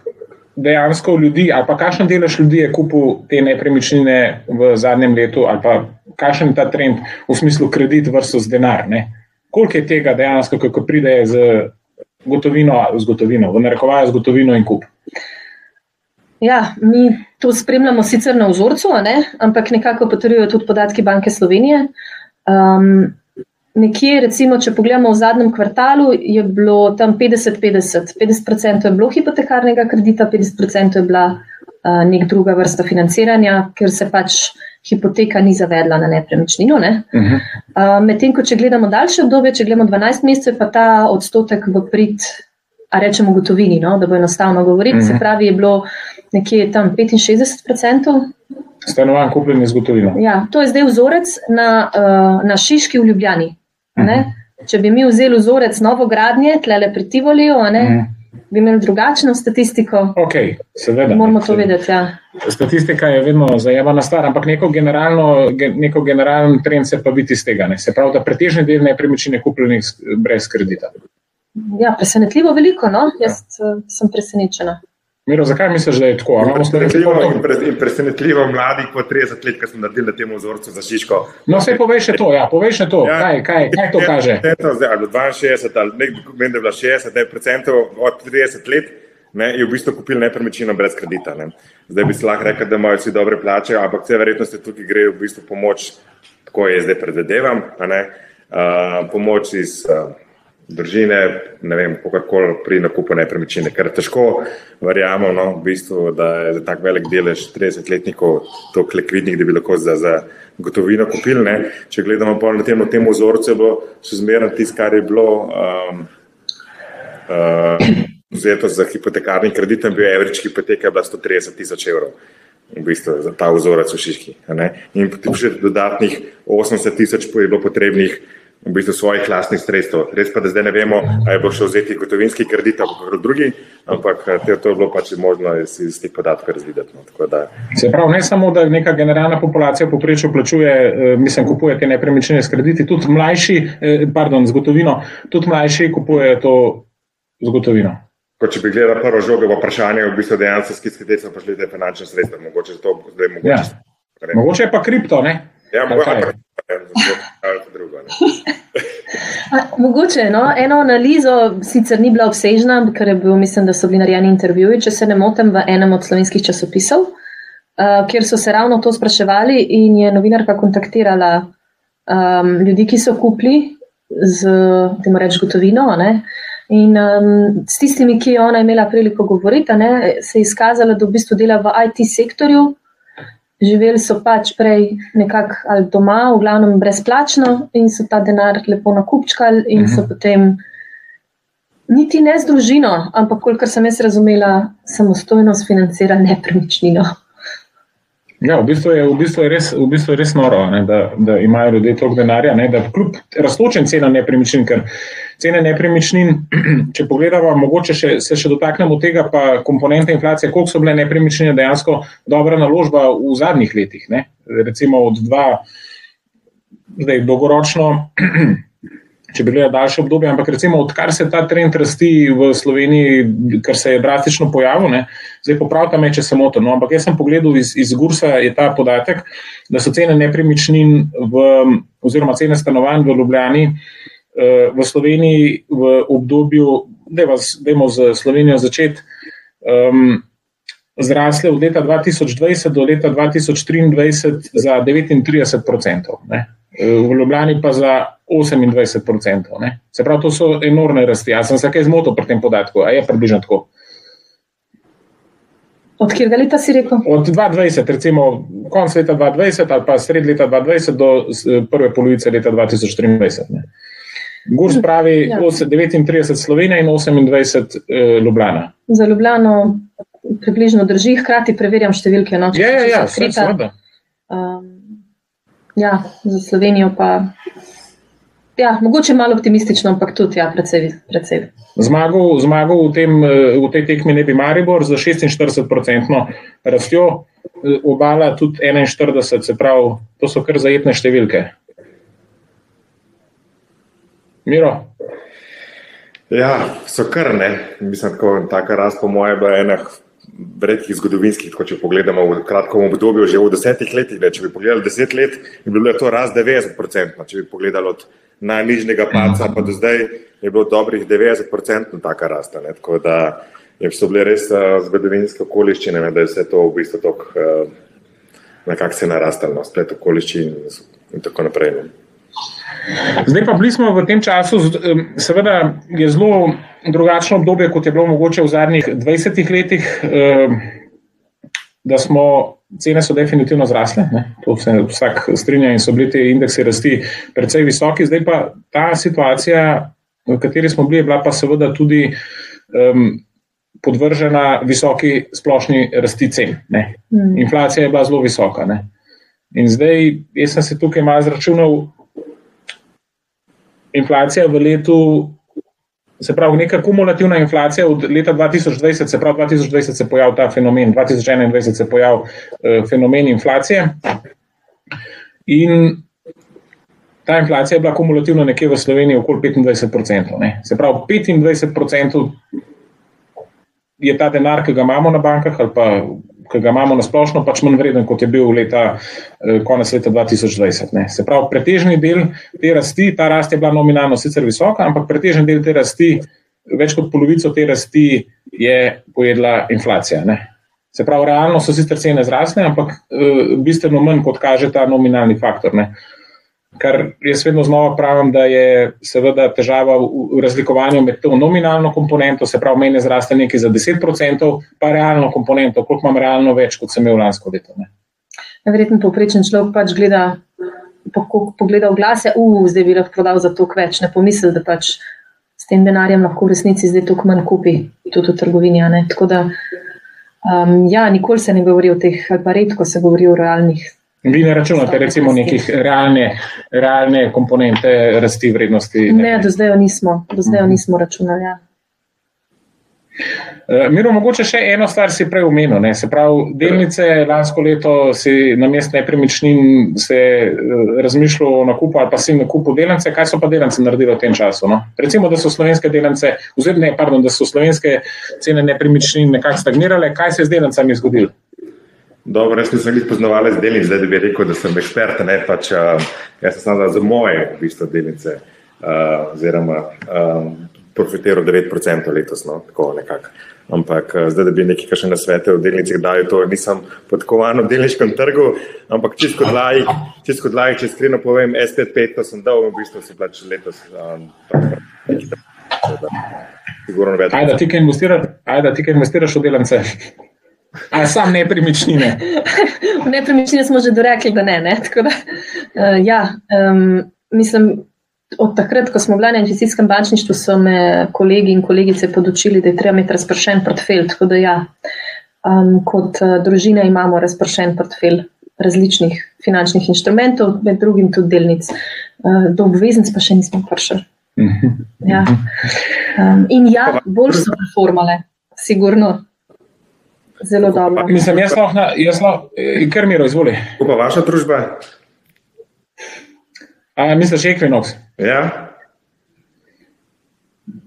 dejansko ljudi, ali pa kakšen delež ljudi je kupil te nepremičnine v zadnjem letu, ali pa kakšen je ta trend v smislu kredit versus denar. Ne? Koliko je tega dejansko, kako pride z gotovino, z gotovino, v narekovaju z gotovino in kup? Ja, mi to spremljamo sicer na vzorcu, ne? ampak nekako potrjujejo tudi podatki Banke Slovenije. Um, nekje, recimo, če pogledamo v zadnjem kvartalu, je bilo tam 50-50. 50% je bilo hipotekarnega kredita, 50% je bila uh, nek druga vrsta financiranja, ker se pač hipoteka ni zavedla na nepremičnino. Ne? Uh -huh. Uh, Medtem, ko če gledamo daljše obdobje, če gledamo 12 mesecev, pa ta odstotek v prid, rečemo, gotovini, no? da bo enostavno govoriti. Uh -huh. Se pravi, je bilo nekje tam 65%. Stanovanj kupljenih z gotovino. Ja, to je zdaj vzorec na, uh, na Šiški v Ljubljani. Ne? Če bi mi vzeli vzorec novogradnje, tlele pri Tivoliju, a ne, Mhm. bi imeli drugačno statistiko. Ok, seveda. Moramo to vedeti. Ja. Statistika je vedno zajemana stvar, ampak neko, generalno, ge- neko generalen trend se pa vidi iz tega. Ne? Se pravi, da pretežni del nepremičnin je kupljenih brez kredita. Ja, presenetljivo veliko, no? jaz ja. sem presenečena. Miro, zakaj misliš, da je tako? Presenetljivo in, pre, in presenetljivo mladih po 30 let, ki smo naredili na tem vzorcu za Šiško. No, vse poveš to, ja, poveš to. Ja, kaj, kaj, kaj to kaže? Zdaj, ali 62 ali nek dokument je bila 60, ne procentov od 30 let. Ne, je v bistvu kupil nepremičnino brez kredita. Ne. Zdaj bi se lahko rekel, da imajo vsi dobre plače, ampak vse verjetnosti tukaj gre v bistvu pomoč, tako je zdaj predvedevam, uh, pomoč iz uh, družine, ne vem, kakorkoli pri nakupu nepremičnine, ker težko verjamemo, no, v bistvu, da je za tak velik delež 30-letnikov toliko likvidnih, da bi lahko za, za gotovino kupili. Ne. Če gledamo pa na tem, tem vzorcu, je bilo še zmerno tisto, kar je bilo. Um, uh, Vzeto za hipotekarni kredit, bil je average hipoteka, bila 130 tisoč evrov, v bistvu za ta vzorec v Šiški. In potem še dodatnih 80 tisoč je bilo potrebnih v bistvu svojih lastnih sredstev. Res pa, da zdaj ne vemo, ali bo šel vzeti gotovinski kredit ali kako drugi, ampak te, to je bilo pač možno iz, iz teh podatkov razvideti. No. Se pravi, ne samo, da neka generalna populacija poprečju plačuje, eh, mislim, kupuje te nepremičnine s krediti, tudi mlajši, eh, pardon, z gotovino, tudi mlajši kupujejo to z gotovino. Ko če bi gledal prvo žogo, bo vprašanje, v bistvu dejansko s kitke so prišli te finančne sredstva, mogoče to zdaj mogoče. Ja. Mogoče je pa kripto, ne? Ja, mogoče drugo. Mogoče, no, eno analizo sicer ni bila obsežna, ker je bil, mislim, da so bili narejeni intervjuji, če se ne motim, v enem od slovenskih časopisov, uh, kjer so se ravno to spraševali in je novinarka kontaktirala um, ljudi, ki so kupili z, temu reč, gotovino. Ne, In um, s tistimi, ki je ona imela priliko govoriti, ne, se je izkazalo, da v bistvu dela v IT sektorju, živeli so pač prej nekako ali doma, v glavnem brezplačno, in so ta denar lepo nakupčkali, in so mhm. potem niti ne z družino, ampak, kolikor sem jaz razumela, samostojno sfinancirali nepremičnino. Ja, v bistvu je, v bistvu je, res, v bistvu je res noro, ne, da, da imajo ljudje toliko denarja, ne, da kljub razločen cenam nepremičnin, ker cene nepremičnin, če pogledamo, mogoče še, se še dotaknemo tega, pa komponente inflacije, koliko so bile nepremičnine dejansko dobra naložba v zadnjih letih. Ne? Recimo od dva, zdaj dolgoročno, če bi gledali daljše obdobje, ampak recimo odkar se ta trend rasti v Sloveniji, ker se je drastično pojavil, ne? zdaj popravka me, če se motim. No, ampak jaz sem pogledal iz, iz Gursa, je ta podatek, da so cene nepremičnin v, oziroma cene stanovanj v Ljubljani v Sloveniji v obdobju, da je z Slovenijo začeti, um, zrasle od leta 2020 do leta 2023 za 39%, ne? V Ljubljani pa za 28%. Ne? Se pravi, to so enormne rasti. Jaz sem se kaj zmotil pri tem podatku, a je približno tako. Od katerega leta si rekel? Od 2020, recimo konec leta 2020 ali pa sred leta 2020 do prve polovice leta 2023. Ne? Gurs pravi ja. 39 Slovenija in 28 eh, Ljubljana. Za Ljubljano približno drži, hkrati preverjam številke. No, ja, ja, ja, vse, um, ja, za Slovenijo pa. Ja, mogoče malo optimistično, ampak tudi ja, precej. precej. Zmagal, zmagal v, tem, eh, v tej tekmi ne bi Maribor za 46-odstotno rastjo, eh, obala tudi 41, se pravi, to so kar zajetne številke. Miro. Ja, so kar ne. Mislim, da taka rast, po mojem, je ena redkih zgodovinskih. Tako, če pogledamo v kratkem obdobju, že v desetih letih, ne, če bi pogledali deset let, bi bilo to rast 90%. Če bi pogledali od najnižjega paca pa do zdaj, je bilo dobrih 90% taka rast. Ne, tako da so bile res uh, zgodovinske okoliščine, ne, da je vse to v bistvu tako, uh, nekako se narastalo, splet okoliščin in tako naprej. Ne. Zdaj pa bili smo v tem času, seveda je zelo drugačno obdobje, kot je bilo mogoče v zadnjih 20 letih, da smo, cene so definitivno zrasle, ne? to se vsak strinja in so bili ti indeksi rasti precej visoki. Zdaj pa ta situacija, v kateri smo bili, je bila pa seveda tudi um, podvržena visoki splošni rasti cen. Mm. Inflacija je bila zelo visoka. Ne? In zdaj, jaz sem se tukaj malo zračunal, inflacija v letu, se pravi, neka kumulativna inflacija od leta 2020, se pravi, 2020 se je pojavil ta fenomen, 2021 se je pojavil uh, fenomen inflacije. In ta inflacija je bila kumulativna nekje v Sloveniji okoli 25%. Ne. Se pravi, 25% je ta denar, ki ga imamo na bankah ali pa ki ga imamo na splošno, pač manj vreden, kot je bil leta, eh, konec leta 2020. Ne. Se pravi, pretežni del te rasti, ta rast je bila nominalno sicer visoka, ampak pretežni del te rasti, več kot polovico te rasti je pojedla inflacija. Ne. Se pravi, realno so sicer cene zrasle, ampak uh, bistveno manj, kot kaže ta nominalni faktor. Ne. Kar jaz vedno znova pravim, da je seveda težava v razlikovanju med to nominalno komponento, se pravi, meni zraste nekaj za 10%, pa realno komponento, koliko imam realno več, kot sem imel lansko leto. Verjetno povprečen človek pač gleda, pogleda v glase, uh, zdaj bi lahko prodal za toliko več, ne pomisli, da pač s tem denarjem lahko v resnici zdaj toliko manj kupi, tudi v trgovini. Tako da, um, ja, nikoli se ne govori o teh, ali pa redko se govori o realnih Vi ne računate recimo nekih realne, realne komponente rasti vrednosti? Ne, ne do zdaj nismo, do zdaj nismo računali. Ja. Eh, Miro, mogoče še eno stvar si prej omenil. Ne? Se pravi, delnice lansko leto si na mest nepremičnin se eh, razmišljalo o nakupu ali pa si nakupu delnice. Kaj so pa delnice naredili v tem času? No? Recimo, da so slovenske delnice, oziroma ne, pardon, da so slovenske cene nepremičnin nekako stagnirale. Kaj se je z delnicami zgodilo? Dobro, jaz nisem jih poznaval z delnic, zdaj bi rekel, da sem ekspert, ne pač. Uh, jaz sem znal za moje v bistvu, delnice, uh, oziroma um, profitiral 9% letos, no, tako nekako. Ampak zdaj, da bi nekaj še na svete v delnicah dali, to nisem podkovan v delniškem trgu, ampak čisto lajk, čisto lajk, če skrino povem, SP5 sem dal, v bistvu si plač letos. Um, Ajde, ti kaj investiraš v delnice? A sam nepremičnine. nepremičnine smo že dorekli, da ne. ne? Da, uh, ja, um, mislim, od takrat, ko smo bili na investicijskem bančništvu, so me kolegi in kolegice podočili, da je treba imeti razpršen portfelj. Tako da, ja, um, kot uh, družina imamo razpršen portfelj različnih finančnih inštrumentov, med drugim tudi delnic. Uh, do obveznic pa še nismo prišli. Mhm. Ja. Um, in ja, bolj so reformale, sigurno zelo dobro. Mislim, jaz lahko, jaz lahko, eh, kar miro, izvoli. Kako pa vaša družba? A, misliš, Equinox? Ja.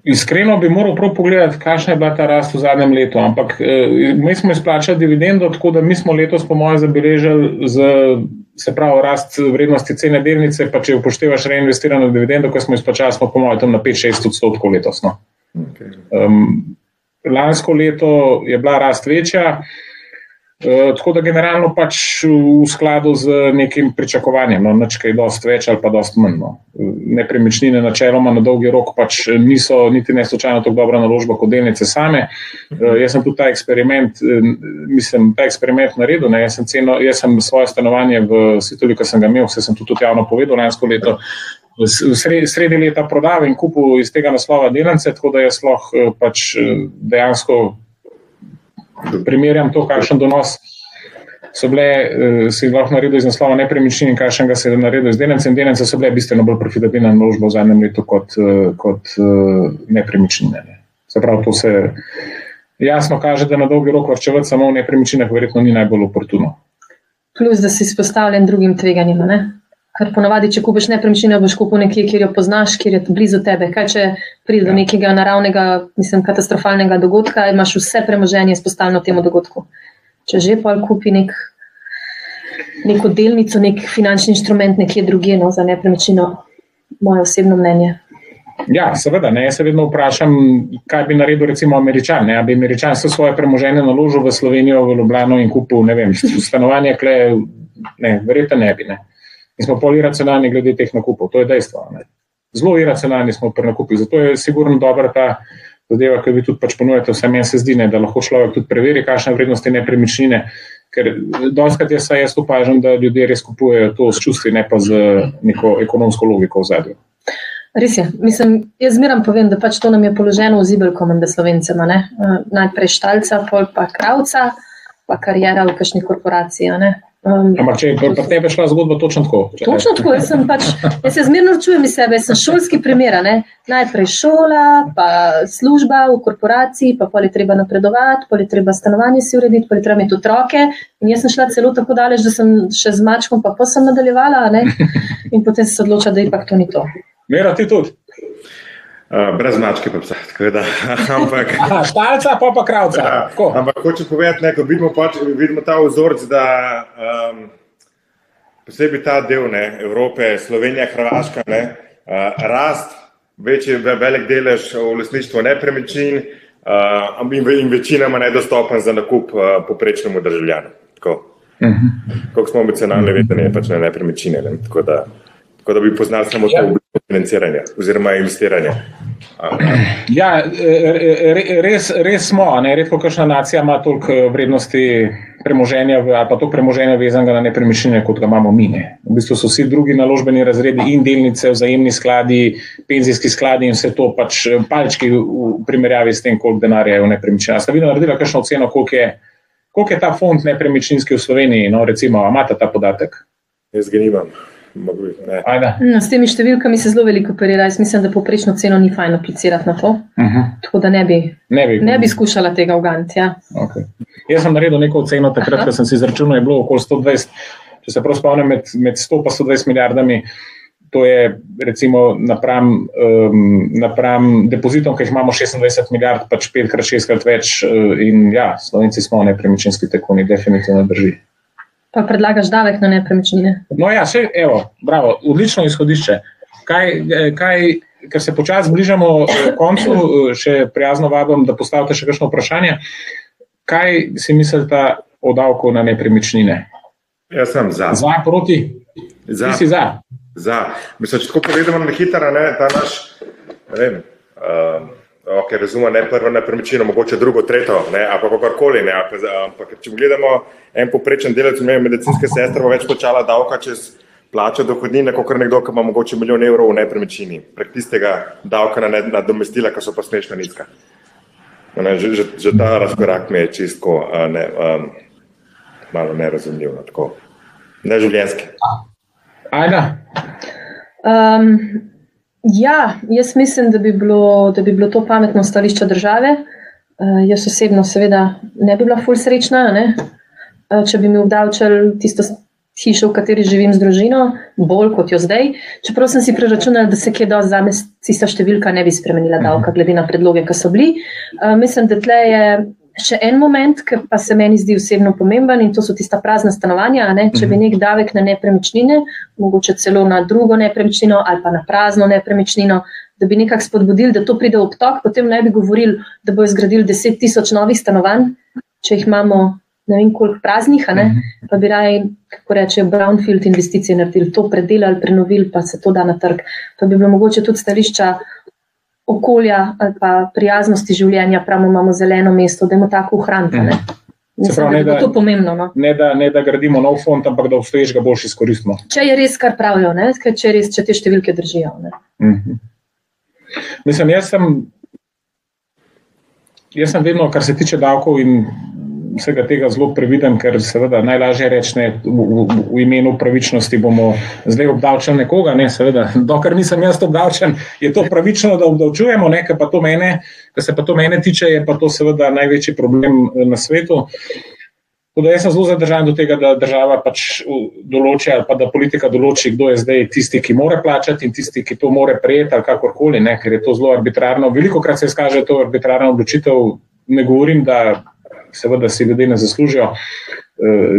Iskreno bi moral prav pogledati, kakšna je bila ta rast v zadnjem letu. Ampak eh, mi smo izplačali dividendo, tako da mi smo letos, po mojem, zabeležili z, se pravi, rast vrednosti cene delnice. Pa če upoštevaš reinvestirano dividendo, ko smo izplačali, smo po mojem tam na 5-6 odstotkov letos. No. Okay. Um, lansko leto je bila rast večja. Uh, tako da generalno pač v skladu z nekim pričakovanjem, no, nekaj dosti več ali pa dosti manj. No. Nepremičnine načeloma na dolgi rok pač niso niti ne slučajno tako dobra naložba kot delnice same. Uh, jaz sem tudi ta eksperiment, uh, mislim, ta eksperiment naredil. Jaz sem, ceno, jaz sem svoje stanovanje v Sitoli, ki sem ga imel, vse sem tudi javno povedal lansko leto, sredi leta prodal in kupil iz tega naslova delnice, tako da jaz lahko eh, pač eh, dejansko primerjam to, kakšen donos so bile, eh, si lahko naredil iz naslova nepremičnin in kakšen ga se je naredil iz delnice. In delnice so bile bistveno bolj profitabilne naložbe v zadnjem letu kot, kot nepremičnine. Ne. Se pravi, to se jasno kaže, da na dolgi rok vrčevati samo v nepremičninah verjetno ni najbolj oportuno. Plus, da si izpostavljen drugim tveganjem. Ker ponovadi, če kupiš nepremičnino, boš kupil nekje, kjer jo poznaš, kjer je blizu tebe. Kaj če pride do ja. nekega naravnega, mislim, katastrofalnega dogodka, imaš vse premoženje izpostavljeno temu dogodku. Če že pa kupi nek, neko delnico, nek finančni inštrument nekje drugje, no, za nepremičnino, moje osebno mnenje. Ja, seveda. Ne, jaz se vedno vprašam, kaj bi naredil, recimo, američan. Ne, bi američan vse svoje premoženje naložil v Slovenijo, v Ljubljano in kupil, ne vem, stanovanje, kle, ne, verjetno ne bi. Ne. In smo pol iracionalni glede teh nakupov, to je dejstvo. Ne. Zelo iracionalni smo pri nakupih, zato je sigurno dobra ta zadeva, ki vi tudi pač ponujate. Vse meni se zdi, ne, da lahko človek tudi preveri, kakšne vrednosti nepremičnine. Ker doskrat jaz, jaz opažam, da ljudje res kupujejo to s čustvi, ne pa z neko ekonomsko logiko v zadju. Res je. Mislim, jaz zmeram povem, da pač to nam je položeno v zibelko, da slovencema. Najprej štalca, pol pa kravca, pa karijera v kakšni korporaciji. Um, Ampak, če je pri tebi šla zgodba točno tako? Točno tako, jaz, pač, jaz se zmerno čujem iz sebe, jaz sem šolski primer. Najprej šola, pa služba v korporaciji, pa poli treba napredovati, poli treba stanovanje si urediti, poli treba imeti otroke. In jaz sem šla celo tako daleč, da sem še z mačkom, pa pa sem nadaljevala. Ne? In potem se odločila, da ipak to ni to. Mera ti tudi. Uh, brez mačke, pa psa. Da, ampak, Aha, štalca, pa pa kravca. ja, Tako. ampak hočem povedati, ne, ko vidimo, pač, vidimo ta vzorec, da um, posebej ta del ne, Evrope, Slovenija, Hrvaška, ne, uh, rast, večji, ve- velik delež v lasništvu nepremičnin uh, in, in večinoma nedostopen za nakup uh, poprečnemu državljanu. Tako. Kako smo emocionalno vedeni, pač na nepremičnine. Ne, tako, da, tako da bi poznali samo to Ja. obliko financiranja oziroma investiranja. Ja, re- re- res, res smo. Ne? Redko kakšna nacija ima toliko eh, vrednosti premoženja ali pa to premoženje vezanega na nepremičnine, kot ga imamo mi. Ne? V bistvu so vsi drugi naložbeni razredi in delnice, vzajemni skladi, penzijski skladi in vse to pač palčki v primerjavi s tem, koliko denarja je v nepremičninah. Ste vi naredili kakšno oceno, koliko je, koliko je ta fond nepremičninski v Sloveniji? No, recimo, imate ta podatek? Jaz ga nimam. No, s temi številkami se zelo veliko operira. Jaz mislim, da poprečno ceno ni fajn aplicirati na to. Uh -huh. Tako da ne bi, Ne bi, ne bi skušala tega uganti. Ja. Okay. Jaz sem naredil neko oceno takrat, ko sem si izračunal, je bilo okoli 120, če se prav spomnim, med, med 100 in 120 milijardami. To je recimo napram, um, napram depozitom, ki jih imamo 26 milijard, pač petkrat, šestkrat več. Uh, in ja, slovenci smo nepremičninski tekuni, definitivno drži. Pa predlagaš davek na nepremičnine. No, ja, še, evo, bravo, odlično izhodišče. Kaj, eh, kaj, ker se počasi bližamo eh, koncu, eh, še prijazno vabim, da postavite še kakšno vprašanje. Kaj si mislite o davku na nepremičnine? Jaz sem za. Za, proti? za. Ti si za. za. Mislim, če tako povedemo na hitro, ne, ta naš, ne vem, um, ok, razumem, ne prvo nepremičnino, mogoče drugo, tretjo, ne, ali pa kakorkoli, ne, ali pa, ampak če gledamo en poprečen delavec, ne vem, medicinske sestre bo več plačala davka čez plačo dohodnine, kot nekdo, ki ima mogoče milijon evrov v nepremičnini, prek tistega davka na nadomestila, ki so pa smešno nizka. Ne, že, že, že ta razkorak mi je čistko ne, um, malo nerazumljiv. No, tako. Neživljenjski. Ajda. Um, ja, jaz mislim, da bi, bilo, da bi bilo to pametno stališče države. Uh, jaz osebno, seveda, ne bi bila ful srečna, ne? Uh, če bi mi obdavčali tisto hišo, v kateri živim z družino, bolj kot jo zdaj. Čeprav sem si preračunala, da se kje do zame tista številka ne bi spremenila davka, glede na predloge, ki so bili. Uh, mislim, da tle je še en moment, ki pa se meni zdi osebno pomemben in to so tista prazna stanovanja. Ne? Če bi nek davek na nepremičnine, mogoče celo na drugo nepremičnino ali pa na prazno nepremičnino, da bi nekako spodbudili, da to pride v obtok, potem ne bi govorili, da bo zgradili 10 tisoč novih stanovanj, če jih imamo ne vem koliko praznih, ne? pa bi raje, kako reče, brownfield investicije naredili, to predelali, prenovili, pa se to da na trg. Pa bi bilo mogoče tudi stališča okolja ali pa prijaznosti življenja, pravimo, imamo zeleno mesto, da imamo tako ohraniti. a ne. Mislim, pravi, da ne bilo da- to pomembno. No. Ne da, ne da gradimo nov fond, ampak da obstoječega boljše izkoristimo. Če je res, kar pravijo, ne? Ker če, res, če te številke držijo. Ne? Mhm. Mislim, jaz sem, jaz sem vedno, kar se tiče davkov in vsega tega, zelo previden, ker seveda najlažje reči, ne, v, v, v imenu pravičnosti bomo zdaj obdavčili nekoga. Ne, seveda, dokler nisem jaz obdavčen, je to pravično, da obdavčujemo, kar pa to mene, kar se pa to mene tiče, je pa to seveda največji problem eh, na svetu. Da jaz sem zelo zadržan do tega, da država pač določi ali pa da politika določi, kdo je zdaj tisti, ki mora plačati in tisti, ki to more prejeti ali kakorkoli, ne, ker je to zelo arbitrarno. Veliko krat se izkaže to arbitrarna odločitev. Ne govorim, da seveda si ljudje ne zaslužijo uh,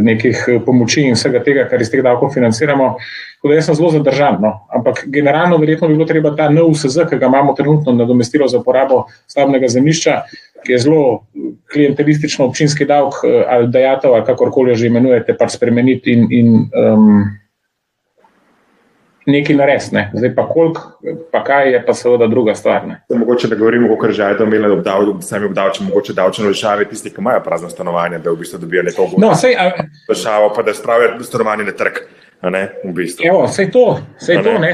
nekih eh, pomoči in vsega tega, kar iz teh davkov financiramo. Tako da jaz sem zelo zadržan. No. Ampak generalno verjetno bi bilo treba ta NUSZ, ki ga imamo trenutno nadomestilo za porabo stavbnega zemljišča, ki je zelo klientelistično občinski davek eh, ali dajatev, ali kakorkoli že imenujete, pač spremeniti in, in um, nekaj narediti. Ne. Zdaj pa koliko, pa kaj je pa seveda druga stvar. Ne. Mogoče da govorimo, kako že je imeli obdav, sami obdavčeni, mogoče davčne olajšave, tisti, ki imajo prazno stanovanje, da v bistvu dobijo neko No, sej, a, olajšavo, pa da spravijo stanovanje na trg. a Ne, v bistvu. evo, sej to, sej A to, ne? ne.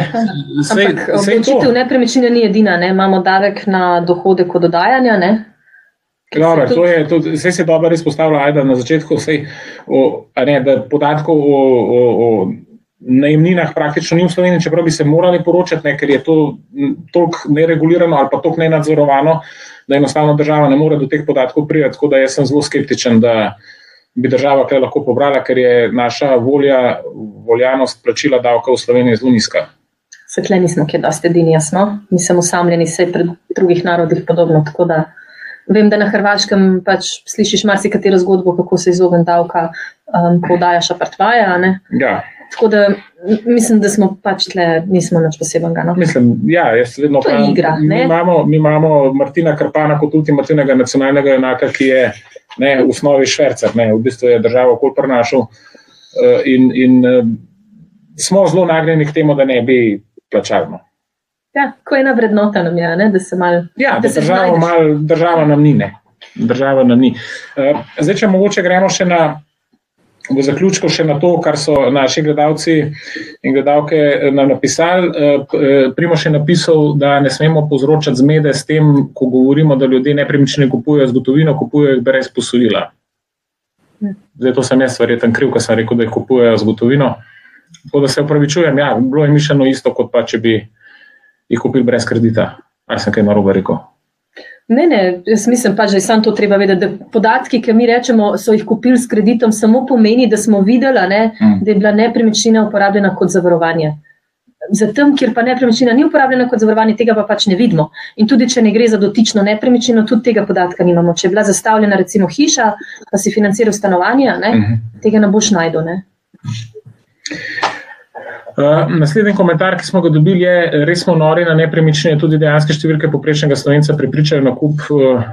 Sej, Ampak sej to. obdavčitev nepremičnine ni edina, ne? imamo davek na dohodek od dodajanja. Ne? Dobro, to je, to, vse se dobro izpostavlja, ajda na začetku, vsej, o, a ne, da podatkov o, o, o najemninah praktično ni v Sloveniji, čeprav bi se morali poročati, ne, ker je to toliko neregulirano ali pa toliko nenadzorovano, da enostavno država ne more do teh podatkov priti. Tako da jaz sem zelo skeptičen, da bi država kaj lahko pobrala, ker je naša volja, voljanost plačila davka v Sloveniji zelo nizka. se tle nismo kje dosti edini, jasno. Smo osamljeni, vse pred drugih narodih podobno. Tako da vem, da na Hrvaškem pač slišiš marsikatero zgodbo, kako se izogen davka, um, ko dajaš apartvaja. ne. Ja. Tako da mislim, da smo pač tle, nismo nič posebnega. No. Mislim, ja, jaz vedno je pravim, igra, mi imamo, mi imamo Martina Krpana kot ultimativnega nacionalnega enaka, ki je ne, v osnovi švercer, ne, v bistvu je državo okol prenašal eh, in, in eh, smo zelo nagnjeni k temu, da ne bi plačali. no. Ja, ko ena vrednota nam je, ne, da se mal. Ja, Da da se država, mal, država nam ni. Ne. Država nam ni. Eh, Zdaj, če mogoče gremo še na, v zaključku še na to, kar so naši gledalci in gledalke eh, nam napisali. Eh, eh, Primoš je napisal, da ne smemo povzročati zmede s tem, ko govorimo, da ljudje nepremičnine kupujejo z gotovino, kupujejo jih brez posojila. Zdaj, to sem jaz verjeten kriv, ker sem rekel, da jih kupujejo z gotovino. Tako da se upravičujem, ja, bilo je mišljeno isto, kot pa če bi jih kupili brez kredita. Ali sem kaj narobe rekel? Ne, ne, jaz mislim pa, da je samo to treba vedeti. Da podatki, ki mi rečemo, so jih kupili s kreditom, samo pomeni, da smo videli, ne, Mm. da je bila nepremičnina uporabljena kot zavarovanje. Za tem, kjer pa nepremičnina ni uporabljena kot zavarovanje, tega pa pač ne vidimo. In tudi, če ne gre za dotično nepremičnino, tudi tega podatka nimamo. Če je bila zastavljena recimo hiša, pa si financiral stanovanje, ne, Mhm. tega ne boš najdel. Ne. Uh, naslednji komentar, ki smo ga dobili, je: res smo nori na nepremičnine, tudi dejanske številke poprečnega slovenca prepričajo na kup uh,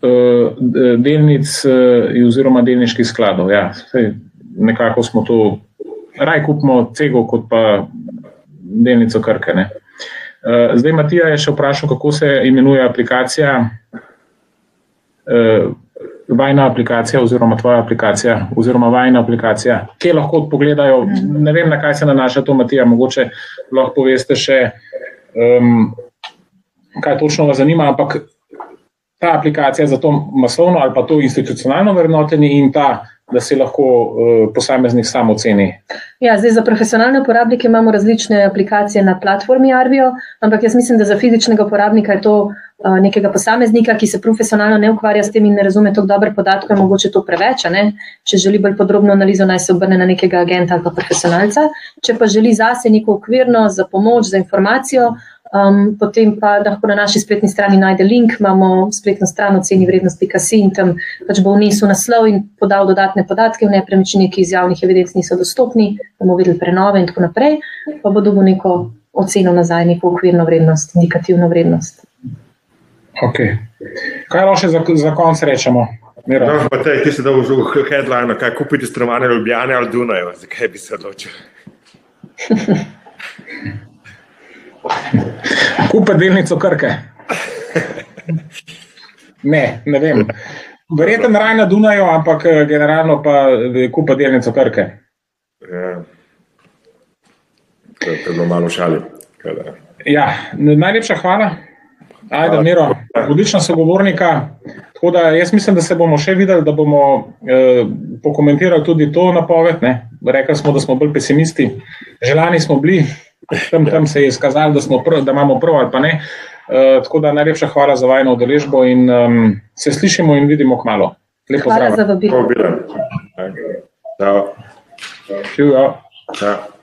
uh, delnic uh, oziroma delniških skladov. Ja, nekako smo to, raj kupimo cego, kot pa delnico Krke. Ne. Uh, zdaj Matija je še vprašal, kako se imenuje aplikacija. Uh, Vajna aplikacija, oziroma tvoja aplikacija, oziroma vajna aplikacija, kje lahko pogledajo. Ne vem, na kaj se nanaša to, Matija. Mogoče lahko poveste še, um, kaj točno vas zanima. Ampak ta aplikacija za to masovno ali pa to institucionalno vrednotenje in ta, da se lahko uh, posameznik sam oceni. Ja, zdaj za profesionalne uporabnike imamo različne aplikacije na platformi Arvio, ampak jaz mislim, da za fizičnega uporabnika je to uh, nekega posameznika, ki se profesionalno ne ukvarja s tem in ne razume tako dobro podatkov, je mogoče to preveč. Če želi bolj podrobno analizo, naj se obrne na nekega agenta ali pa profesionalca. Če pa želi zase neko okvirno za pomoč, za informacijo, Um, potem pa lahko na naši spletni strani najde link, imamo spletno stran oceni vrednost.si in tam pač bo vnesel naslov in podal dodatne podatke v nepremičnine, ki iz javnih evidenc niso dostopni, da bomo videli prenove in tako naprej, pa bo dobil neko oceno nazaj, neko okvirno vrednost, indikativno vrednost. Okay. Kaj lahko še za, za konec rečemo? Miro? No, pa te, ti si dal v headline, kaj kupiti stanovanje v Ljubljani ali Dunaju, zakaj bi se odločil? Kupe delnico Krke. Ne, ne vem. Verjetno raj na Dunaju, ampak eh, generalno pa eh, kupe delnico Krke. Ja. To je bilo malo šali. Ja, najlepša hvala. Ajde. Miro, odlična sogovornika. Tako da jaz mislim, da se bomo še videli, da bomo eh, pokomentirali tudi to napoved. Ne. Rekli smo, da smo bolj pesimisti, želani smo bili, tam, tam se je izkazalo, da, prav, da imamo prav ali pa ne. Eh, tako da najlepša hvala za vajno udeležbo in um, se slišimo in vidimo kmalo. Lepo Hvala zdrav. za vabilo. Povabila. Ciao. Živijo. Ciao.